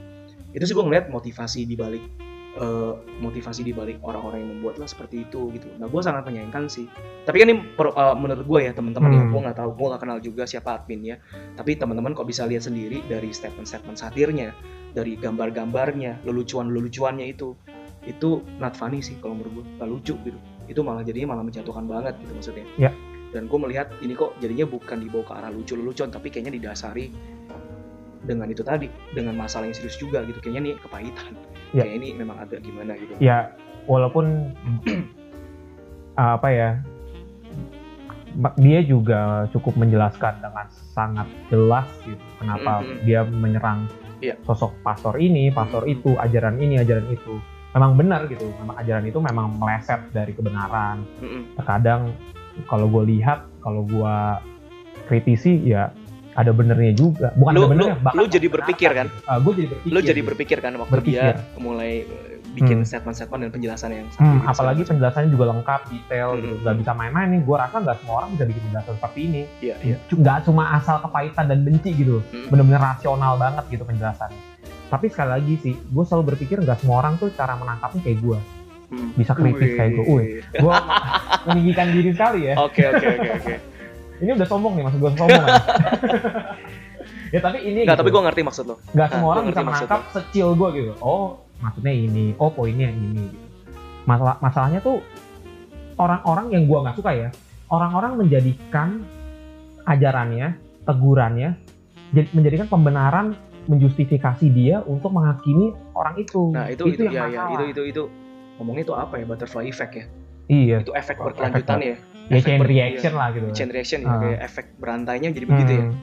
itu sih gue ngeliat motivasi di balik eh, motivasi di balik orang-orang yang membuatlah seperti itu gitu. Nah gue sangat menyayangkan sih. Tapi kan ini per- eh, menurut gue ya teman-teman ya Hmm. gue nggak tahu gue nggak kenal juga siapa adminnya. Tapi teman-teman kok bisa lihat sendiri dari statement-statement satirnya dari gambar-gambarnya lelucuan-lelucuannya itu. Itu not funny sih kalau menurut gue nggak lucu gitu. Itu malah jadinya malah menjatuhkan banget gitu maksudnya. Ya. dan gue melihat ini kok jadinya bukan dibawa ke arah lucu-lelucuan tapi kayaknya didasari dengan itu tadi dengan masalah yang serius juga gitu kayaknya nih kepahitan Ya. kayak ini memang agak gimana gitu ya walaupun apa ya dia juga cukup menjelaskan dengan sangat jelas gitu kenapa Mhm. dia menyerang Iya. sosok pastor ini, pastor Mhm. itu, ajaran ini, ajaran itu. Memang benar gitu, memang ajaran itu memang meleset dari kebenaran. Mm-mm. Terkadang kalau gue lihat, kalau gue kritisi ya ada benernya juga. Bukan Lu- ada benernya, lu- bahkan lu jadi berpikir kan? gue jadi berpikir. lu jadi berpikir kan waktu Berpikir. dia mulai eh, bikin Hmm. statement-statement dan penjelasan yang Hmm, gitu, apalagi penjelasannya juga lengkap, detail, Hmm. gitu. Gak bisa main-main nih. Gue rasa nggak semua orang bisa bikin penjelasan seperti ini. iya iya C- Nggak cuma asal kepahitan dan benci gitu. Mm. Bener-bener rasional banget gitu penjelasannya. Tapi sekali lagi sih, gue selalu berpikir nggak semua orang tuh cara menangkapnya kayak gue. Hmm. Bisa kritis Wih. kayak gue. Gue meninggikan diri sekali ya. oke oke oke oke Ini udah sombong nih, maksud gue sombong kan? ya tapi ini nggak gitu. tapi gue ngerti maksud lo nggak Ah, semua orang ngerti bisa maksud menangkap secil gue gitu. Oh, maksudnya ini. Oh, poinnya yang ini. Gitu. Masalah masalahnya tuh orang-orang yang gue nggak suka ya. Orang-orang menjadikan ajarannya, tegurannya, jadi menjadikan pembenaran menjustifikasi dia untuk menghakimi orang itu. nah itu itu, yang ya ya itu itu itu ngomongnya itu apa ya butterfly effect ya Iya. itu efek berkelanjutan ya Ya efek chain reaction lah gitu. chain reaction ya Ah. kayak efek berantainya jadi begitu ya Hmm.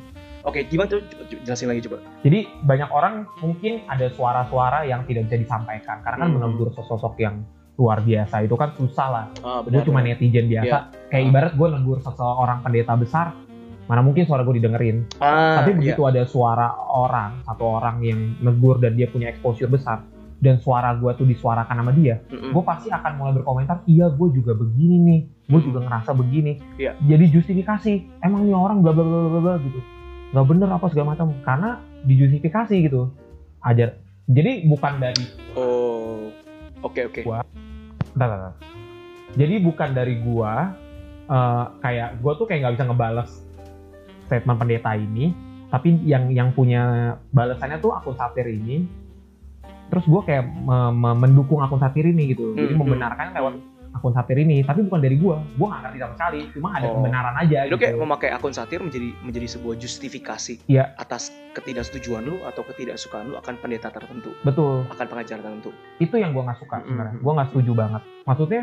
oke gimana tuh jelasin lagi coba Jadi banyak orang mungkin ada suara-suara yang tidak bisa disampaikan karena kan Hmm. menegur sosok yang luar biasa itu kan susah lah. ah Gue cuma netizen biasa. Kayak Ah. ibarat gue negur seseorang pendeta besar, mana mungkin suara gue didengerin. ah Tapi iya. begitu ada suara orang, satu orang yang negur dan dia punya exposure besar, dan suara gue tuh disuarakan sama dia, Mm-mm. gue pasti akan mulai berkomentar, iya gue juga begini nih, gue juga ngerasa begini. Iya. Jadi justifikasi, emang nih orang bla bla bla bla bla gitu, nggak bener apa segala macam, karena dijustifikasi gitu. Ajar. Jadi bukan dari, Oh, oke oke. Gua- bentar, bentar, bentar. Jadi bukan dari gue, eh, kayak gue tuh kayak nggak bisa ngebales statement pendeta ini, tapi yang yang punya balasannya tuh akun satir ini. Terus gue kayak me- me- mendukung akun satir ini gitu, jadi Hmm, membenarkan lewat akun satir ini, tapi bukan dari gua. Gua nggak ngerti sama sekali, cuma ada Oh. kebenaran aja Lu gitu. kayak memakai akun satir menjadi menjadi sebuah justifikasi Iya. atas ketidaksetujuan lu atau ketidaksukaan lu akan pendeta tertentu, Betul. akan pengajar tertentu. Itu yang gua nggak suka Mm-mm. sebenarnya. Gua nggak setuju banget. Maksudnya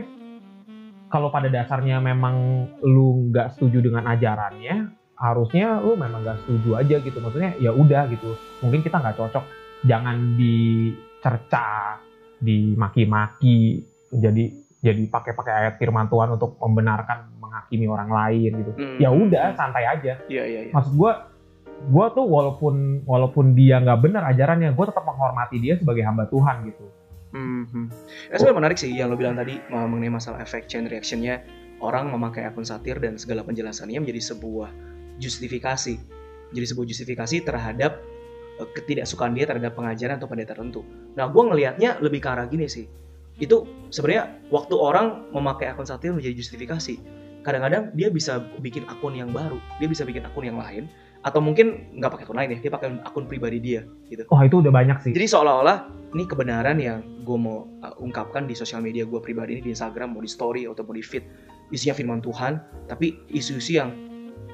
kalau pada dasarnya memang lu nggak setuju dengan ajarannya, harusnya lu memang nggak setuju aja gitu. Maksudnya ya udah gitu. Mungkin kita nggak cocok. Jangan dicerca, dimaki-maki, jadi jadi pakai-pakai ayat firman Tuhan untuk membenarkan menghakimi orang lain gitu. Hmm. Ya udah, santai aja. Iya iya iya. maksud gue gue tuh walaupun walaupun dia nggak benar ajarannya gue tetap menghormati dia sebagai hamba Tuhan gitu Hmm. Ya, sebenarnya menarik sih yang lo bilang tadi uh, mengenai masalah efek chain reactionnya orang memakai akun satir dan segala penjelasannya menjadi sebuah justifikasi, jadi sebuah justifikasi terhadap ketidaksukaan dia terhadap pengajaran atau pendeta tertentu. Nah, gue ngelihatnya lebih ke arah gini sih. Itu sebenarnya waktu orang memakai akun satir menjadi justifikasi, kadang-kadang dia bisa bikin akun yang baru, dia bisa bikin akun yang lain, atau mungkin nggak pakai akun lain ya, dia pakai akun pribadi dia gitu. oh itu udah banyak sih Jadi seolah-olah ini kebenaran yang gue mau uh, ungkapkan di sosial media gue pribadi ini di Instagram mau di story atau mau di feed isinya firman Tuhan tapi isu-isu yang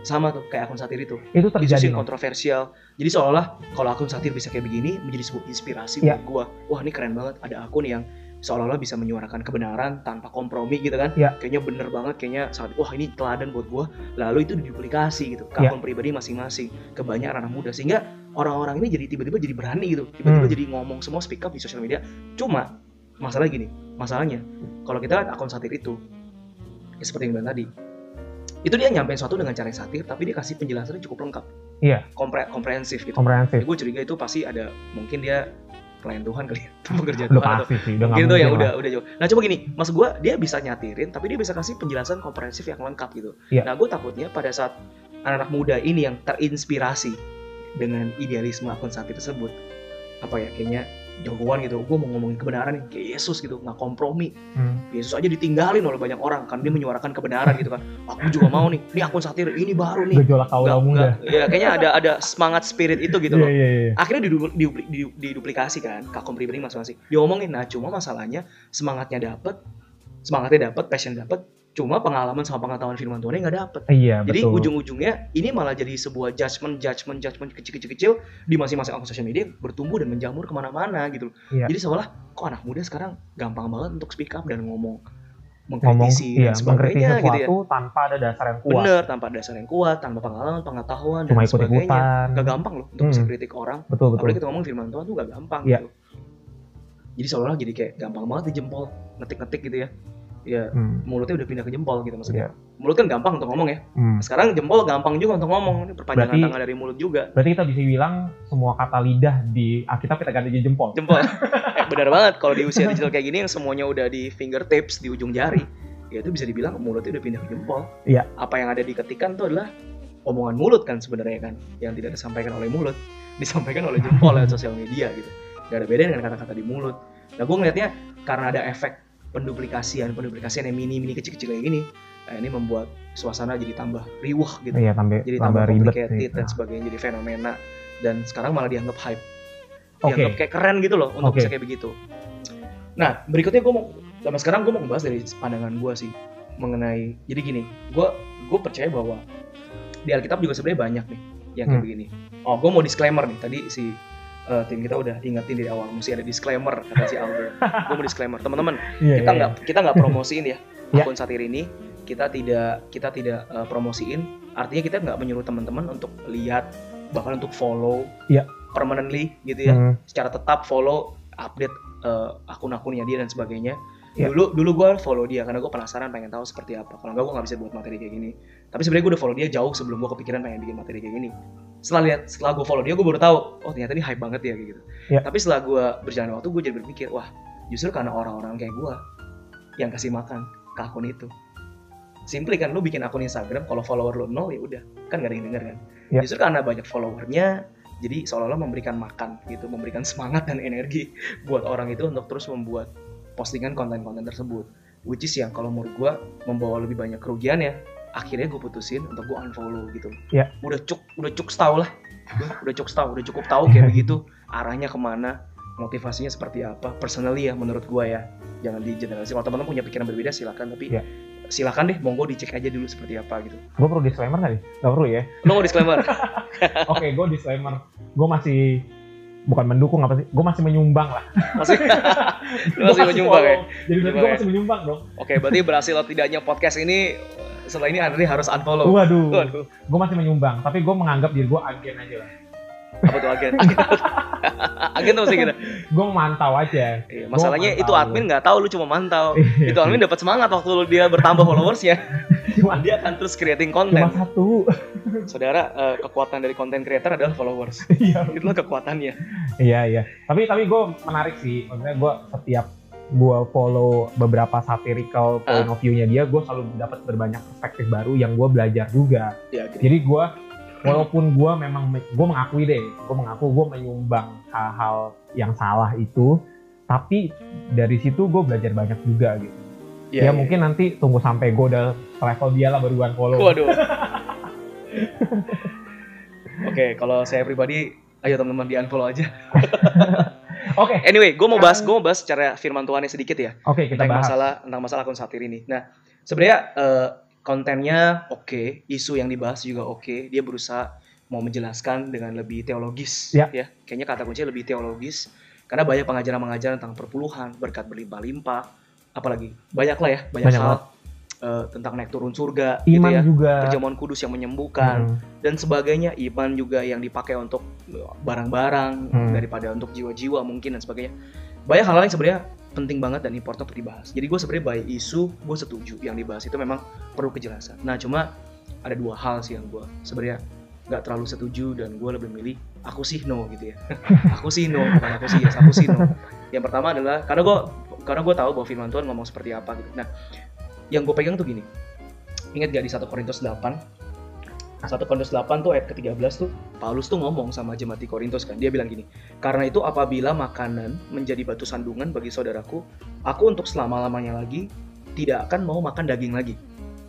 sama tuh kayak akun satir itu. Itu terjadi kontroversial. Jadi seolah-olah kalau akun satir bisa kayak begini menjadi sebuah inspirasi Iya. buat gue wah ini keren banget. Ada akun yang seolah-olah bisa menyuarakan kebenaran tanpa kompromi gitu kan. Iya. kayaknya bener banget kayaknya sangat wah ini teladan buat gue lalu itu diduplikasi gitu ke Iya. akun pribadi masing-masing ke banyak anak muda. Sehingga orang-orang ini jadi tiba-tiba jadi berani gitu. Tiba-tiba Hmm. jadi ngomong semua speak up di sosial media. Cuma masalah gini. Masalahnya kalau kita lihat akun satir itu ya seperti yang bilang tadi itu dia nyampein sesuatu dengan cara yang satir tapi dia kasih penjelasannya cukup lengkap. Iya. Kompre- komprehensif gitu. Komprehensif. Gue curiga itu pasti ada mungkin dia pelayan Tuhan kali ya pekerja Tuhan atau sih udah nggak mungkin itu yang mungkin udah udah jauh. Nah coba gini maksud gue dia bisa nyatirin tapi dia bisa kasih penjelasan komprehensif yang lengkap gitu. Iya. nah gue takutnya pada saat anak-anak muda ini yang terinspirasi dengan idealisme akun satir tersebut apa ya kayaknya jagoan gitu. Gue mau ngomongin kebenaran nih. Kayak Yesus gitu nggak kompromi. Hmm. Yesus aja ditinggalin oleh banyak orang kan. Dia menyuarakan kebenaran gitu kan. Aku juga mau nih. Ini akun satir ini baru nih. Gejolak kaula Nggak- muda. nggak- ya kayaknya ada ada semangat spirit itu gitu loh. Iya iya akhirnya didu- didu- didu- diduplikasi kan ke akun pribadi masing-masing. Diomongin nah cuma masalahnya semangatnya dapet semangatnya dapet passion dapet cuma pengalaman sama pengetahuan firman Tuhan nggak dapet. Iya jadi betul. ujung-ujungnya ini malah jadi sebuah judgement judgement judgement kecil-kecil di masing-masing akun sosial media bertumbuh dan menjamur ke mana-mana gitu Iya. jadi seolah kok anak muda sekarang gampang banget untuk speak up dan ngomong ngomong mengkritisi iya dan sebagainya sesuatu gitu ya. tanpa ada dasar yang kuat. Bener tanpa dasar yang kuat tanpa pengalaman pengetahuan cuma dan ikut sebagainya. ikutan. Gak gampang loh untuk bisa Hmm. kritik orang. Betul betul. Apalagi kita ngomong firman Tuhan tuh gak gampang Iya. gitu. Jadi seolah-olah jadi kayak gampang banget di jempol ngetik-ngetik gitu ya ya Hmm. mulutnya udah pindah ke jempol gitu maksudnya Iya. mulut kan gampang untuk ngomong ya Hmm. sekarang jempol gampang juga untuk ngomong ini perpanjangan Berarti- tangan dari mulut juga berarti kita bisa bilang semua kata lidah di Alkitab kita ganti jadi jempol jempol eh, benar banget kalau di usia digital kayak gini yang semuanya udah di fingertips di ujung jari ya itu bisa dibilang mulutnya udah pindah ke jempol Iya. apa yang ada di ketikan tuh adalah omongan mulut kan sebenarnya kan yang tidak disampaikan oleh mulut disampaikan oleh jempol lewat sosial media gitu gak ada beda dengan kata-kata di mulut nah gue ngeliatnya karena ada efek penduplikasian penduplikasian yang mini mini kecil-kecil kayak gini eh, ini membuat suasana jadi tambah riuh gitu. Iya tambah jadi tambah tambah complicated sih dan sebagainya jadi fenomena. Dan sekarang malah dianggap hype. Oke. dianggap kayak keren gitu loh untuk Oke. bisa kayak begitu. Nah berikutnya gue mau sampai sekarang gue mau ngebahas dari pandangan gue sih mengenai jadi gini gue gue percaya bahwa di Alkitab juga sebenarnya banyak nih yang kayak Hmm. begini. Oh gue mau disclaimer nih. Tadi si eh, tim kita udah ingetin dari awal mesti ada disclaimer kata si Albert gue mau disclaimer teman-teman Iya, kita iya, nggak kita nggak promosiin ya Ya. akun satir ini kita tidak kita tidak eh, promosiin artinya kita nggak menyuruh teman-teman untuk lihat bahkan untuk follow Ya. permanently gitu iya. ya Hmm. secara tetap follow update eh, akun-akunnya dia dan sebagainya Yeah. Dulu dulu gue follow dia karena gue penasaran pengen tahu seperti apa. Kalau enggak gue nggak bisa buat materi kayak gini. Tapi sebenarnya gue udah follow dia jauh sebelum gue kepikiran pengen bikin materi kayak gini. Setelah lihat setelah gue follow dia gue baru tahu oh ternyata ini hype banget ya kayak gitu. Yeah. Tapi setelah gue berjalan waktu gue jadi berpikir wah justru karena orang-orang kayak gue yang kasih makan ke akun itu. Simply kan lu bikin akun Instagram kalau follower lu nol ya udah kan gak ada yang denger kan. Yeah. Justru karena banyak followernya jadi seolah-olah memberikan makan gitu, memberikan semangat dan energi buat orang itu untuk terus membuat postingan konten-konten tersebut. Which is yang kalau menurut gue membawa lebih banyak kerugian ya. Akhirnya gue putusin untuk gue unfollow gitu. Ya. udah cuk udah cuk tahu lah. Udah cuk tahu udah cukup tahu kayak begitu. Arahnya ke mana motivasinya seperti apa personally ya menurut gue ya. Jangan di generasi kalau teman-teman punya pikiran berbeda silakan. Tapi ya. silakan deh monggo dicek aja dulu seperti apa gitu. Gue perlu disclaimer nggak nih? Nggak perlu ya. Lo mau disclaimer? Oke okay, gue disclaimer. Gue masih bukan mendukung apa sih gue masih menyumbang lah. Masih? Masih menyumbang ya? jadi berarti gue masih menyumbang dong. Oke berarti berhasil atau tidaknya podcast ini setelah ini Andri harus unfollow. Waduh, waduh. gue masih menyumbang tapi gue menganggap diri gue agen aja lah. Apa tuh agen? Agen, tuh sih gitu gue mantau aja. Iya, masalahnya itu admin nggak tahu lu cuma mantau. Iya, itu admin dapat semangat waktu lu dia bertambah followersnya cuma dia akan terus creating konten cuma satu. Saudara uh, kekuatan dari konten creator adalah followers. Iya. Itulah kekuatannya. Iya iya. Tapi tapi gue menarik sih. Maksudnya gue setiap gue follow beberapa satirical point uh. of view-nya dia, gue selalu dapat berbanyak perspektif baru yang gue belajar juga. Ya, gitu. Jadi gue walaupun gue memang gue mengakui deh gue mengaku gue menyumbang hal-hal yang salah itu tapi dari situ gue belajar banyak juga gitu yeah, ya yeah. mungkin nanti tunggu sampai gue udah level dia lah baru gue follow waduh oke okay, kalau saya pribadi ayo teman-teman di unfollow aja Oke. okay. Anyway, gue mau bahas, gue mau bahas secara firman Tuhan sedikit ya. Oke, okay, kita tentang bahas. masalah tentang masalah akun satir ini. Nah, sebenarnya uh, kontennya oke, okay, isu yang dibahas juga oke. Okay. Dia berusaha mau menjelaskan dengan lebih teologis, ya. ya. Kayaknya kata kuncinya lebih teologis, karena banyak pengajaran-pengajaran tentang perpuluhan, berkat berlimpah-limpah, apalagi banyak lah ya, banyak, banyak hal uh, tentang naik turun surga, gitu iman gitu ya, juga, perjamuan kudus yang menyembuhkan hmm. dan sebagainya, iman juga yang dipakai untuk barang-barang hmm. daripada untuk jiwa-jiwa mungkin dan sebagainya. Banyak hal lain sebenarnya penting banget dan important untuk dibahas. Jadi gue sebenarnya by isu gue setuju yang dibahas itu memang perlu kejelasan. Nah cuma ada dua hal sih yang gue sebenarnya nggak terlalu setuju dan gue lebih milih aku sih no gitu ya. aku sih no bukan aku sih yes, aku sih no. Yang pertama adalah karena gue karena gue tahu bahwa firman Tuhan ngomong seperti apa gitu. Nah yang gue pegang tuh gini. Ingat gak di 1 Korintus 8 1 Korintus 8 tuh ayat ke-13 tuh Paulus tuh ngomong sama jemaat di Korintus kan. Dia bilang gini, "Karena itu apabila makanan menjadi batu sandungan bagi saudaraku, aku untuk selama-lamanya lagi tidak akan mau makan daging lagi."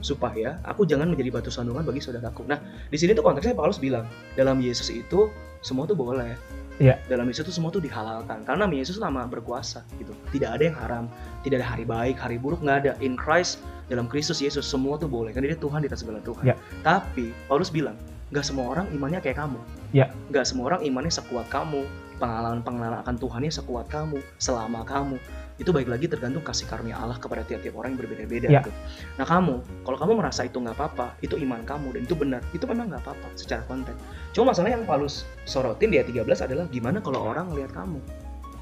supaya aku jangan menjadi batu sandungan bagi saudaraku. Nah, di sini tuh konteksnya Paulus bilang, dalam Yesus itu semua tuh boleh. Iya. Dalam Yesus itu semua tuh dihalalkan karena Yesus lama berkuasa gitu. Tidak ada yang haram, tidak ada hari baik, hari buruk nggak ada. In Christ dalam Kristus Yesus semua tuh boleh kan dia Tuhan di atas segala Tuhan. Ya. Tapi Paulus bilang nggak semua orang imannya kayak kamu. Ya. Nggak semua orang imannya sekuat kamu. Pengalaman-pengalaman akan Tuhannya sekuat kamu selama kamu. Itu baik lagi tergantung kasih karunia Allah kepada tiap-tiap orang yang berbeda-beda. Ya. Gitu. Nah kamu, kalau kamu merasa itu nggak apa-apa, itu iman kamu dan itu benar, itu memang nggak apa-apa secara konten. Cuma masalah yang Paulus sorotin di ayat 13 adalah gimana kalau orang ngelihat kamu,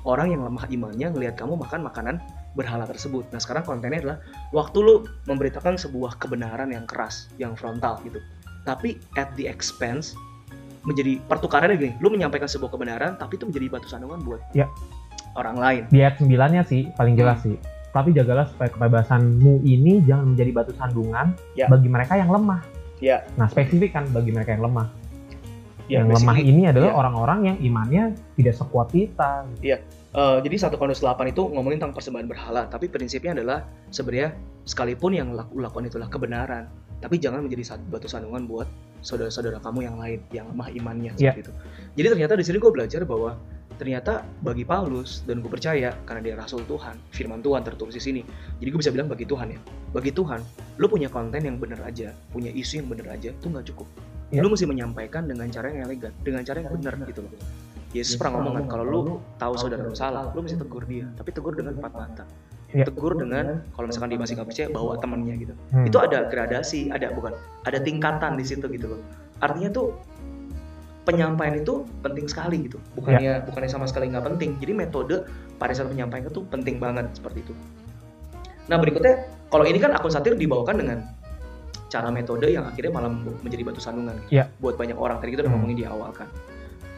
orang yang lemah imannya ngelihat kamu makan makanan berhala tersebut. Nah sekarang kontennya adalah waktu lu memberitakan sebuah kebenaran yang keras, yang frontal gitu. Tapi at the expense menjadi pertukarannya gini, lu menyampaikan sebuah kebenaran tapi itu menjadi batu sandungan buat ya. Orang lain. Di ayat 9-nya sih paling jelas hmm. sih. Tapi jagalah supaya kebebasanmu ini jangan menjadi batu sandungan ya. bagi mereka yang lemah. Ya. Nah spesifik kan bagi mereka yang lemah. Ya, yang lemah ini adalah ya. orang-orang ya. yang imannya tidak sekuat kita. Iya. Uh, jadi satu Korintus 8 itu ngomongin tentang persembahan berhala, tapi prinsipnya adalah sebenarnya sekalipun yang laku, lakukan itulah kebenaran, tapi jangan menjadi batu sandungan buat saudara-saudara kamu yang lain yang lemah imannya yeah. itu. Jadi ternyata di sini gue belajar bahwa ternyata bagi Paulus dan gue percaya karena dia rasul Tuhan, firman Tuhan tertulis di sini. Jadi gue bisa bilang bagi Tuhan ya, bagi Tuhan, lu punya konten yang benar aja, punya isu yang benar aja, itu nggak cukup. Yeah. Lu mesti menyampaikan dengan cara yang elegan, dengan cara yang benar gitu loh Yesus pernah ngomong kan kalau lu tahu saudara lu salah, lu mesti tegur dia, tapi tegur dengan empat mata. Ya. Tegur dengan kalau misalkan dia masih nggak percaya bawa temannya gitu. Hmm. Itu ada gradasi, ada bukan, ada tingkatan di situ gitu loh. Artinya tuh penyampaian itu penting sekali gitu. Bukannya ya. bukannya sama sekali nggak penting. Jadi metode pada saat penyampaian itu penting banget seperti itu. Nah berikutnya, kalau ini kan akun satir dibawakan dengan cara metode yang akhirnya malah menjadi batu sandungan yeah. buat banyak orang. Tadi kita udah hmm. ngomongin di awal kan.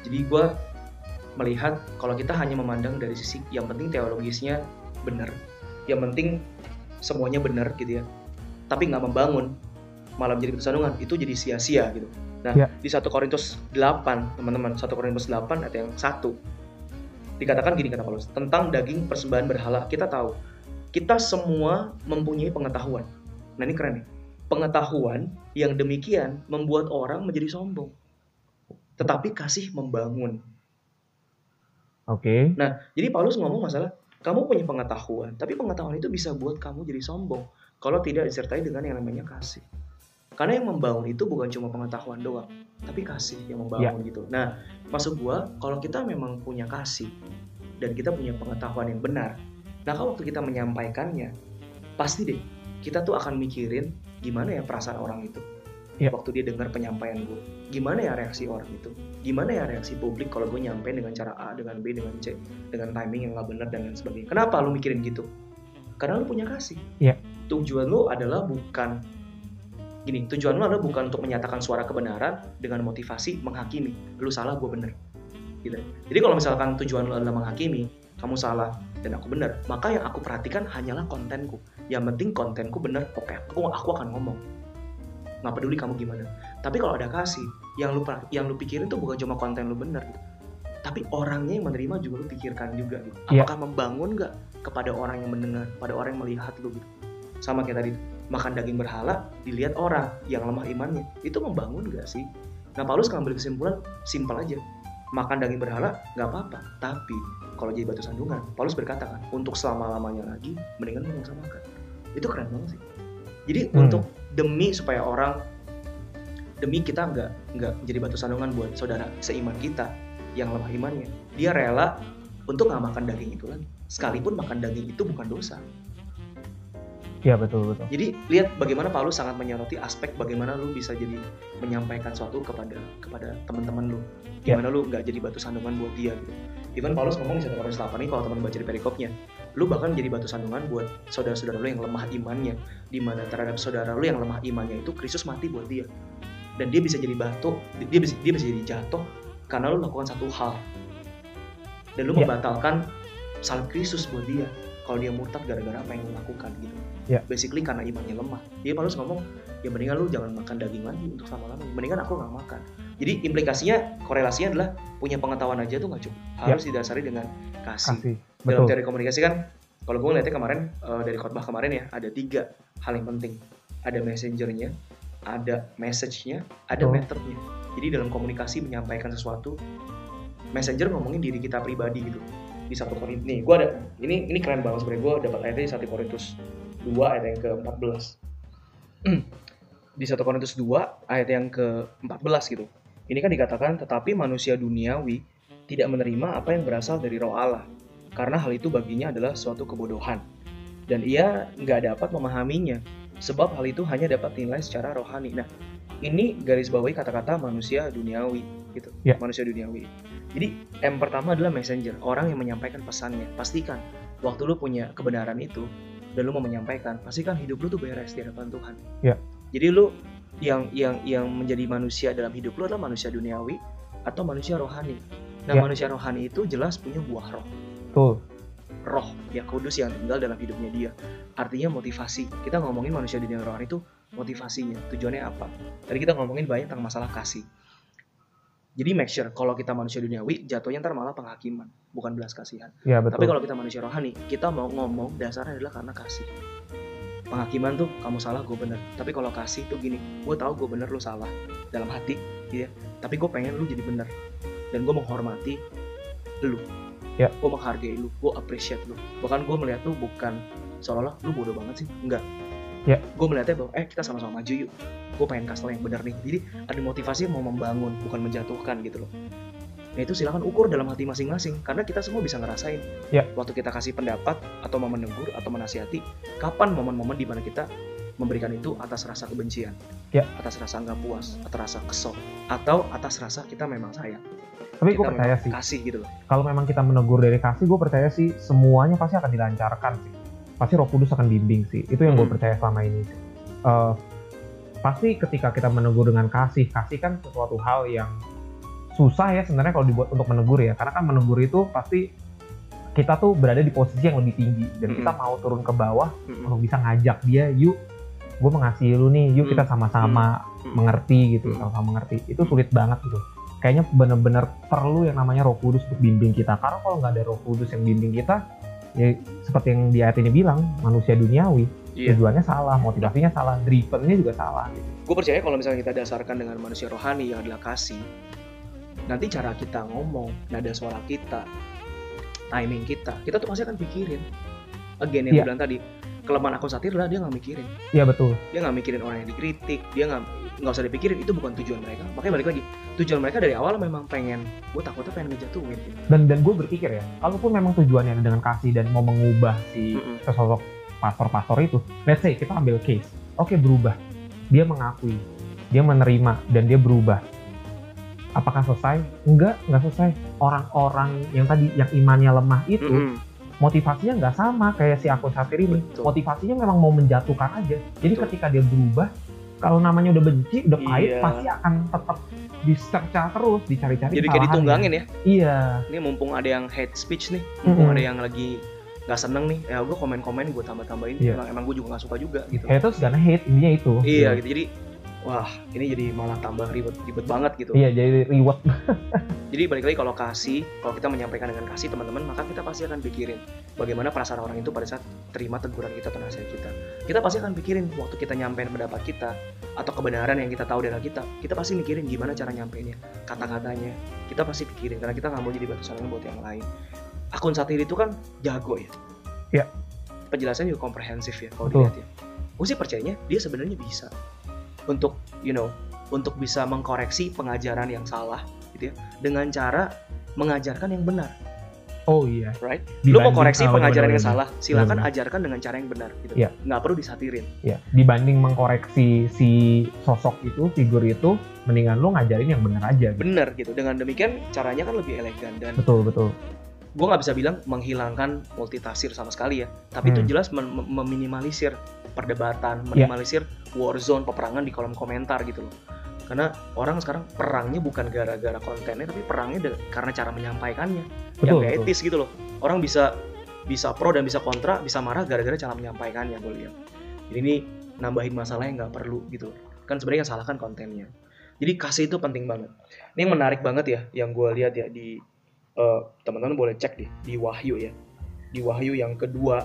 Jadi gue melihat kalau kita hanya memandang dari sisi yang penting teologisnya benar, yang penting semuanya benar gitu ya, tapi nggak membangun malah menjadi batu sandungan itu jadi sia-sia gitu. Nah yeah. di satu Korintus 8 teman-teman satu Korintus 8 ayat yang satu dikatakan gini kata Paulus tentang daging persembahan berhala kita tahu kita semua mempunyai pengetahuan. Nah ini keren nih pengetahuan yang demikian membuat orang menjadi sombong. Tetapi kasih membangun. Oke. Okay. Nah, jadi Paulus ngomong masalah kamu punya pengetahuan, tapi pengetahuan itu bisa buat kamu jadi sombong kalau tidak disertai dengan yang namanya kasih. Karena yang membangun itu bukan cuma pengetahuan doang, tapi kasih yang membangun yeah. gitu. Nah, maksud gua kalau kita memang punya kasih dan kita punya pengetahuan yang benar, nah kalau waktu kita menyampaikannya, pasti deh kita tuh akan mikirin gimana ya perasaan orang itu ya. waktu dia dengar penyampaian gue gimana ya reaksi orang itu gimana ya reaksi publik kalau gue nyampe dengan cara A dengan B dengan C dengan timing yang nggak benar dan lain sebagainya kenapa lu mikirin gitu karena lu punya kasih ya. tujuan lu adalah bukan gini tujuan lu adalah bukan untuk menyatakan suara kebenaran dengan motivasi menghakimi. Lu salah gue bener. Gitu. Jadi kalau misalkan tujuan lu adalah menghakimi kamu salah dan aku benar maka yang aku perhatikan hanyalah kontenku. Yang penting kontenku benar oke okay, aku aku akan ngomong. Nggak peduli kamu gimana. Tapi kalau ada kasih yang lu yang lu pikirin tuh bukan cuma konten lu benar gitu. tapi orangnya yang menerima juga lu pikirkan juga gitu. Yeah. apakah membangun nggak kepada orang yang mendengar pada orang yang melihat lu gitu? Sama kayak tadi makan daging berhala dilihat orang yang lemah imannya. Itu membangun gak sih? Nah Paulus mengambil kesimpulan simpel aja. Makan daging berhala nggak apa-apa tapi kalau jadi batu sandungan Paulus berkata kan untuk selama lamanya lagi mendingan lu sama makan. Itu keren banget sih. Jadi hmm. untuk demi supaya orang demi kita nggak nggak jadi batu sandungan buat saudara seiman kita yang lemah imannya dia rela untuk nggak makan daging itu lagi. Sekalipun makan daging itu bukan dosa Iya betul betul. Jadi lihat bagaimana Paulus sangat menyoroti aspek bagaimana lu bisa jadi menyampaikan suatu kepada kepada teman-teman lu. Gimana ya. lu nggak jadi batu sandungan buat dia gitu. Even Paulus ngomong di 1 Korintus 8 ini kalau teman baca di perikopnya, lu bahkan jadi batu sandungan buat saudara-saudara lu yang lemah imannya. Di mana terhadap saudara lu yang lemah imannya itu Kristus mati buat dia. Dan dia bisa jadi batu, dia bisa dia bisa jadi jatuh karena lu lakukan satu hal. Dan lu ya. membatalkan salib Kristus buat dia kalau dia murtad gara-gara apa yang lu lakukan gitu yeah. basically karena imannya lemah dia Paulus ngomong ya mendingan lu jangan makan daging lagi untuk selama-lamanya mendingan aku nggak makan jadi implikasinya korelasinya adalah punya pengetahuan aja tuh nggak cukup ya. harus yeah. didasari dengan kasih, kasih. dalam teori komunikasi kan kalau gue ngeliatnya kemarin uh, dari khotbah kemarin ya ada tiga hal yang penting ada messengernya ada message-nya ada oh. methodnya jadi dalam komunikasi menyampaikan sesuatu messenger ngomongin diri kita pribadi gitu di satu Korintus nih gue ada ini ini keren banget sebenarnya gue dapat ayatnya di satu Korintus 2 ayat yang ke-14. Di 1 Korintus 2 ayat yang ke-14 gitu. Ini kan dikatakan tetapi manusia duniawi tidak menerima apa yang berasal dari roh Allah karena hal itu baginya adalah suatu kebodohan dan ia nggak dapat memahaminya sebab hal itu hanya dapat dinilai secara rohani. Nah, ini garis bawahi kata-kata manusia duniawi gitu. Yeah. Manusia duniawi. Jadi yang pertama adalah messenger, orang yang menyampaikan pesannya. Pastikan waktu lu punya kebenaran itu, dan lu mau menyampaikan pasti kan hidup lu tuh beres di hadapan Tuhan ya jadi lu yang yang yang menjadi manusia dalam hidup lu adalah manusia duniawi atau manusia rohani nah ya. manusia rohani itu jelas punya buah roh tuh roh yang kudus yang tinggal dalam hidupnya dia artinya motivasi kita ngomongin manusia dunia rohani itu motivasinya tujuannya apa tadi kita ngomongin banyak tentang masalah kasih jadi make sure kalau kita manusia duniawi jatuhnya ntar malah penghakiman, bukan belas kasihan. Ya, betul. Tapi kalau kita manusia rohani, kita mau ngomong dasarnya adalah karena kasih. Penghakiman tuh kamu salah, gue bener. Tapi kalau kasih tuh gini, gue tahu gue bener, lu salah dalam hati, ya. Tapi gue pengen lu jadi bener. Dan gue menghormati lu. Ya. Gue menghargai lu, gue appreciate lu. Bahkan gue melihat lu bukan seolah-olah lu bodoh banget sih, enggak. Ya. Gue melihatnya bahwa, eh kita sama-sama maju yuk. Gue pengen kasih yang benar nih. Jadi ada motivasi mau membangun bukan menjatuhkan gitu loh. Nah itu silahkan ukur dalam hati masing-masing karena kita semua bisa ngerasain. Ya. waktu kita kasih pendapat atau mau menegur atau menasihati kapan momen-momen di mana kita memberikan itu atas rasa kebencian? Ya. atas rasa nggak puas atas rasa kesel atau atas rasa kita memang sayang? Tapi gue percaya sih. kasih gitu loh. Kalau memang kita menegur dari kasih gue percaya sih semuanya pasti akan dilancarkan sih pasti Roh Kudus akan bimbing sih. Itu yang gue Hmm. percaya selama ini. Eh, pasti ketika kita menegur dengan kasih, kasih kan sesuatu hal yang susah ya sebenarnya kalau dibuat untuk menegur ya. Karena kan menegur itu pasti kita tuh berada di posisi yang lebih tinggi dan Mm-mm. kita mau turun ke bawah Mm-mm. untuk bisa ngajak dia, yuk, gue mengasihi lu nih, yuk Hmm. kita sama-sama Hmm. mengerti gitu, Hmm. sama-sama mengerti. Itu sulit banget gitu. Kayaknya bener-bener perlu yang namanya Roh Kudus untuk bimbing kita. Karena kalau nggak ada Roh Kudus yang bimbing kita, ya seperti yang di ayat ini bilang, manusia duniawi, Iya. tujuannya salah, motivasinya salah, drivennya juga salah. Gitu. Gue percaya kalau misalnya kita dasarkan dengan manusia rohani yang adalah kasih, nanti cara kita ngomong, nada suara kita, timing kita, kita tuh pasti akan pikirin. Again yang Iya. gue bilang tadi, kelemahan akun satir lah dia nggak mikirin. Iya betul. Dia nggak mikirin orang yang dikritik, dia nggak nggak usah dipikirin itu bukan tujuan mereka. Makanya balik lagi, tujuan mereka dari awal memang pengen, gue takutnya pengen ngejatuhin. Gitu. Dan dan gue berpikir ya, kalaupun memang tujuannya dengan kasih dan mau mengubah si Mm-mm. sesosok pastor-pastor itu, let's say kita ambil case, oke berubah, dia mengakui, dia menerima dan dia berubah. Apakah selesai? Enggak, enggak selesai. Orang-orang yang tadi yang imannya lemah itu Mm-mm. motivasinya nggak sama kayak si akun satir ini. Betul. Motivasinya memang mau menjatuhkan aja. Jadi Betul. ketika dia berubah, kalau namanya udah benci, udah pahit, Iya. pasti akan tetap dicerca terus, dicari-cari Jadi kayak ditunggangin ya. Iya, Ini mumpung ada yang hate speech nih, mumpung Mm-mm. ada yang lagi nggak seneng nih, ya gue komen-komen gue tambah-tambahin. Iya. Emang, emang gue juga nggak suka juga gitu. haters gonna hate intinya itu. Iya gitu. Jadi wah ini jadi malah tambah ribet ribet banget gitu. Iya, jadi reward. Jadi balik lagi kalau kasih, kalau kita menyampaikan dengan kasih teman-teman, maka kita pasti akan pikirin bagaimana perasaan orang itu pada saat terima teguran kita atau nasihat kita. Kita pasti akan pikirin waktu kita nyampein pendapat kita atau kebenaran yang kita tahu dari kita. Kita pasti mikirin gimana cara nyampeinnya, kata-katanya. Kita pasti pikirin karena kita nggak mau jadi batu sandungan buat yang lain. Akun satir itu kan jago ya. Iya. Penjelasannya juga komprehensif ya kalau dilihat ya. Gue sih percayanya dia sebenarnya bisa untuk you know untuk bisa mengkoreksi pengajaran yang salah gitu ya dengan cara mengajarkan yang benar, Oh iya. right? Lu mau Dibanding- koreksi oh, pengajaran bener, yang bener, salah, silakan Bener. ajarkan dengan cara yang benar gitu. Iya. Nggak perlu disatirin. Iya, dibanding mengkoreksi si sosok itu, figur itu, mendingan lu ngajarin yang benar aja. Gitu. Benar gitu. Dengan demikian caranya kan lebih elegan dan Betul, betul. gue nggak bisa bilang menghilangkan multitafsir sama sekali ya. Tapi itu Hmm. jelas mem- mem- meminimalisir perdebatan, Iya. meminimalisir war zone peperangan di kolom komentar gitu loh. Karena orang sekarang perangnya bukan gara-gara kontennya, tapi perangnya karena cara menyampaikannya. yang Betul, gak betul. etis gitu loh. Orang bisa bisa pro dan bisa kontra, bisa marah gara-gara cara menyampaikannya gue lihat. Jadi ini nambahin masalah yang nggak perlu gitu. Kan sebenarnya yang salah kan kontennya. Jadi kasih itu penting banget. Ini yang menarik banget ya, yang gue lihat ya di eh, teman-teman boleh cek deh di Wahyu ya. Di Wahyu yang kedua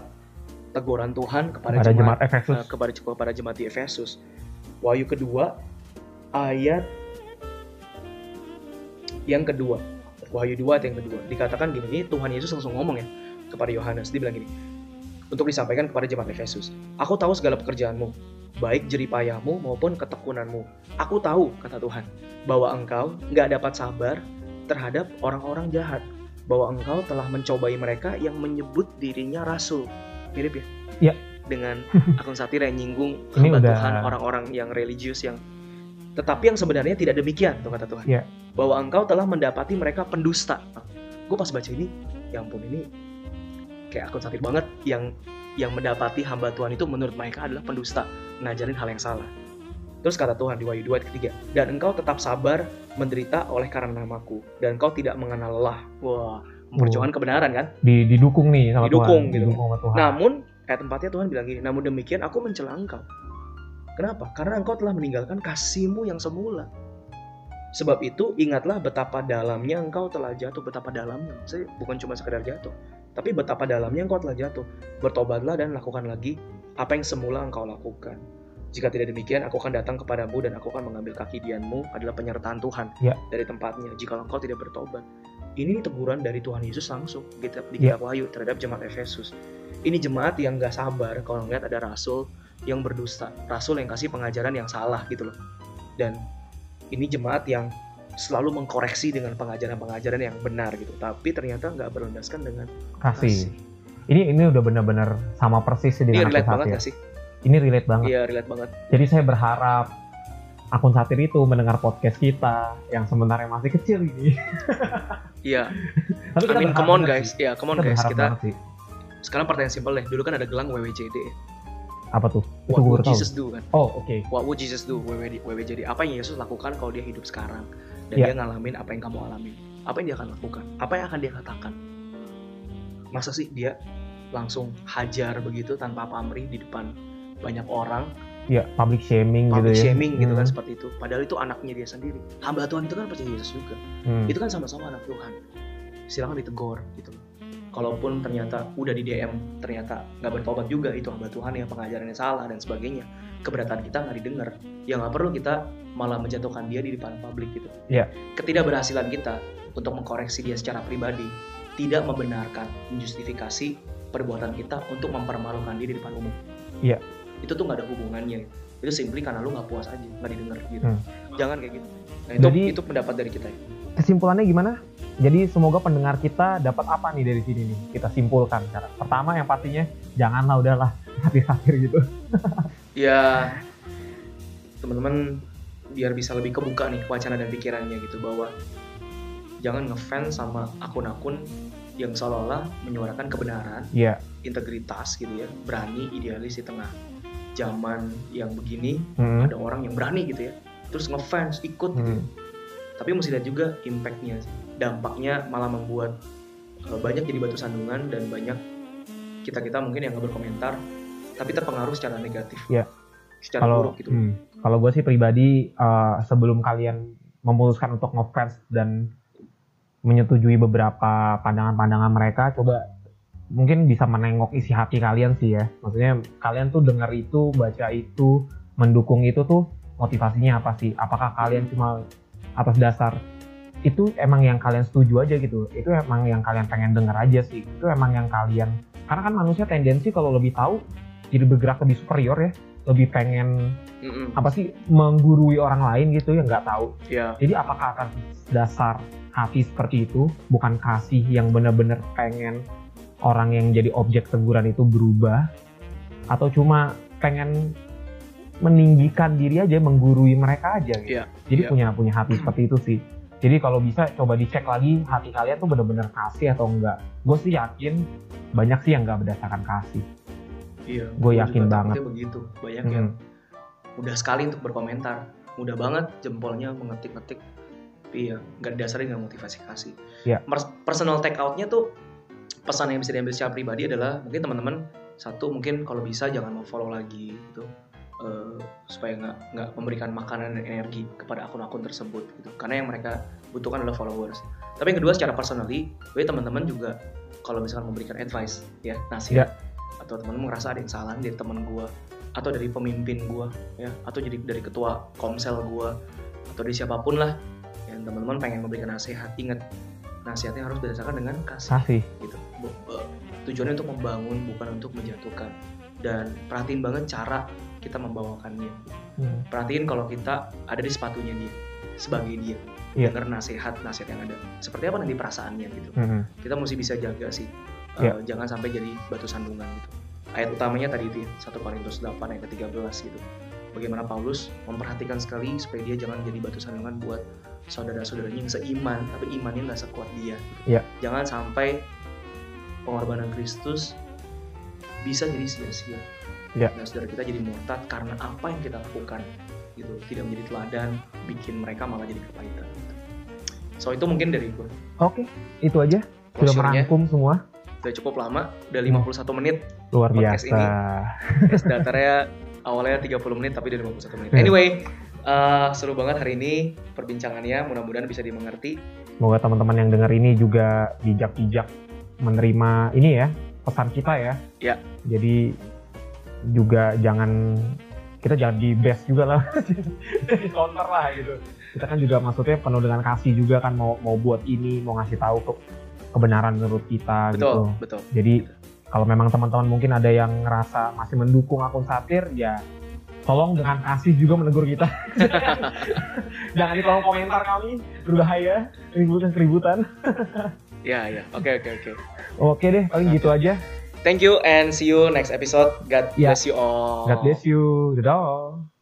teguran Tuhan kepada Ada jemaat jemaat Efesus. eh, kepada kepada jemaat di Efesus. Wahyu kedua ayat yang kedua. Wahyu 2 ayat yang kedua. Dikatakan gini, ini Tuhan Yesus langsung ngomong ya kepada Yohanes. Dia bilang gini, untuk disampaikan kepada jemaat Efesus. Aku tahu segala pekerjaanmu, baik jeripayahmu maupun ketekunanmu. Aku tahu, kata Tuhan, bahwa engkau nggak dapat sabar terhadap orang-orang jahat. Bahwa engkau telah mencobai mereka yang menyebut dirinya rasul. Mirip ya? Iya. Dengan akun satir yang nyinggung hamba udah- Tuhan, orang-orang yang religius yang tetapi yang sebenarnya tidak demikian, tuh kata Tuhan. Iya. Bahwa engkau telah mendapati mereka pendusta. gue pas baca ini, ya ampun ini kayak akun satir banget yang yang mendapati hamba Tuhan itu menurut mereka adalah pendusta, ngajarin hal yang salah. Terus kata Tuhan di Wahyu 2 ayat ketiga, dan engkau tetap sabar menderita oleh karena namaku, dan engkau tidak mengenal lelah. Wah, memperjuangkan kebenaran kan? Di, didukung nih sama Didukung Tuhan. gitu. Didukung sama Tuhan. Namun ayat tempatnya Tuhan bilang gini, namun demikian aku mencela engkau. Kenapa? Karena engkau telah meninggalkan kasihmu yang semula. Sebab itu ingatlah betapa dalamnya engkau telah jatuh, betapa dalamnya. Saya bukan cuma sekedar jatuh, tapi betapa dalamnya engkau telah jatuh. Bertobatlah dan lakukan lagi apa yang semula engkau lakukan. Jika tidak demikian, aku akan datang kepadamu dan aku akan mengambil kaki dianmu adalah penyertaan Tuhan Ya. dari tempatnya. Jika engkau tidak bertobat, ini teguran dari Tuhan Yesus langsung kitab, di Ya. kitab Wahyu terhadap jemaat Efesus. Ini jemaat yang gak sabar kalau ngeliat ada rasul yang berdusta, rasul yang kasih pengajaran yang salah gitu loh. Dan ini jemaat yang selalu mengkoreksi dengan pengajaran-pengajaran yang benar gitu, tapi ternyata nggak berlandaskan dengan kasih. Ini ini udah benar-benar sama persis sih Ini dengan relate banget gak sih? Ini relate banget. Iya relate banget. Jadi saya berharap akun satir itu mendengar podcast kita yang sebenarnya masih kecil ini. Iya. Tapi I mean, come on guys. sih. Ya, come on Kita guys. Kita sih. sekarang pertanyaan simpel deh dulu kan ada gelang WWJD apa tuh What would Jesus do kan oh oke okay. What would Jesus do WWJD apa yang Yesus lakukan kalau dia hidup sekarang dan yeah. dia ngalamin apa yang kamu alami apa yang dia akan lakukan apa yang akan dia katakan masa sih dia langsung hajar begitu tanpa pamrih di depan banyak orang ya public shaming public gitu ya. shaming gitu kan hmm. seperti itu. Padahal itu anaknya dia sendiri. Hamba Tuhan itu kan percaya Yesus juga. Hmm. itu kan sama-sama anak Tuhan. Silakan ditegur gitu. Loh kalaupun ternyata udah di DM ternyata nggak bertobat juga itu hamba Tuhan yang pengajarannya salah dan sebagainya. Keberatan kita nggak didengar. Ya nggak perlu kita malah menjatuhkan dia di depan publik gitu. Ya ketidakberhasilan kita untuk mengkoreksi dia secara pribadi tidak membenarkan menjustifikasi perbuatan kita untuk mempermalukan dia di depan umum. Iya itu tuh nggak ada hubungannya. Itu simply karena lu nggak puas aja nggak didengar gitu. Hmm. jangan kayak gitu. Nah itu Jadi, itu pendapat dari kita. ya. kesimpulannya gimana? Jadi semoga pendengar kita dapat apa nih dari sini nih? Kita simpulkan cara. Pertama yang pastinya janganlah udahlah hati sakit gitu. Ya teman-teman biar bisa lebih kebuka nih wacana dan pikirannya gitu bahwa jangan ngefans sama akun-akun yang seolah-olah menyuarakan kebenaran, yeah. integritas gitu ya, berani, idealis di tengah zaman yang begini hmm. ada orang yang berani gitu ya. Terus ngefans ikut gitu. Hmm. tapi mesti lihat juga impactnya. Dampaknya malah membuat uh, banyak jadi batu sandungan dan banyak kita kita mungkin yang nggak berkomentar tapi terpengaruh secara negatif. Ya. Secara kalau, buruk gitu. hmm, kalau gue sih pribadi uh, sebelum kalian memutuskan untuk ngefans dan menyetujui beberapa pandangan-pandangan mereka coba mungkin bisa menengok isi hati kalian sih ya. Maksudnya kalian tuh dengar itu, baca itu, mendukung itu tuh motivasinya apa sih? Apakah kalian cuma atas dasar itu emang yang kalian setuju aja gitu? Itu emang yang kalian pengen denger aja sih? Itu emang yang kalian karena kan manusia tendensi kalau lebih tahu jadi bergerak lebih superior ya, lebih pengen Mm-mm. apa sih menggurui orang lain gitu yang nggak tahu. Yeah. Jadi apakah akan dasar hati seperti itu bukan kasih yang benar-benar pengen orang yang jadi objek teguran itu berubah atau cuma pengen meninggikan diri aja, menggurui mereka aja gitu. Yeah, jadi yeah. punya punya hati seperti itu sih. Jadi kalau bisa coba dicek lagi hati kalian tuh bener-bener kasih atau enggak. Gue sih yakin banyak sih yang nggak berdasarkan kasih. Iya. Gue yakin banget. begitu. Banyak hmm. yang mudah sekali untuk berkomentar, mudah banget jempolnya mengetik-ngetik. Tapi ya nggak dasarnya nggak motivasi kasih. Iya. Personal take outnya tuh pesan yang bisa diambil secara pribadi adalah mungkin teman-teman satu mungkin kalau bisa jangan mau follow lagi gitu uh, supaya nggak nggak memberikan makanan dan energi kepada akun-akun tersebut gitu karena yang mereka butuhkan adalah followers tapi yang kedua secara personally gue teman-teman juga kalau misalkan memberikan advice ya nasihat yeah. atau teman-teman merasa ada yang salah dari teman gue atau dari pemimpin gue ya atau jadi dari ketua komsel gue atau dari siapa pun lah yang teman-teman pengen memberikan nasihat ingat nasihatnya harus berdasarkan dengan kasih, kasih. gitu tujuannya untuk membangun bukan untuk menjatuhkan dan perhatiin banget cara kita membawakannya hmm. perhatiin kalau kita ada di sepatunya dia sebagai dia yeah. dengar nasihat nasihat yang ada seperti apa nanti perasaannya gitu hmm. kita mesti bisa jaga sih yeah. uh, jangan sampai jadi batu sandungan gitu ayat utamanya tadi itu ya 1 Korintus 8 ayat ke-13 gitu bagaimana Paulus memperhatikan sekali supaya dia jangan jadi batu sandungan buat saudara-saudaranya yang seiman tapi imannya nggak sekuat dia gitu. yeah. jangan sampai pengorbanan Kristus bisa jadi sia-sia. Ya. Dan saudara kita jadi murtad karena apa yang kita lakukan gitu tidak menjadi teladan, bikin mereka malah jadi kepahitan. Gitu. So itu mungkin dari gue. Oke, itu aja. Sudah merangkum semua. Sudah cukup lama, udah 51 hmm. menit. Luar biasa. Ini. Yes, datarnya awalnya 30 menit tapi udah 51 menit. Anyway, uh, seru banget hari ini perbincangannya. Mudah-mudahan bisa dimengerti. Semoga teman-teman yang dengar ini juga bijak-bijak menerima ini ya pesan kita ya. Ya. Jadi juga jangan kita jangan di best juga lah, di counter lah gitu. Kita kan juga maksudnya penuh dengan kasih juga kan mau mau buat ini, mau ngasih tahu ke kebenaran menurut kita betul, gitu. Betul. Jadi kalau memang teman-teman mungkin ada yang ngerasa masih mendukung akun satir ya tolong dengan kasih juga menegur kita. Jangan di kolom komentar kami berbahaya, menimbulkan keributan. Ya, ya. Oke, oke, oke. Oke deh, paling gitu aja. Thank you and see you next episode. God ya. bless you all. God bless you. Dadah.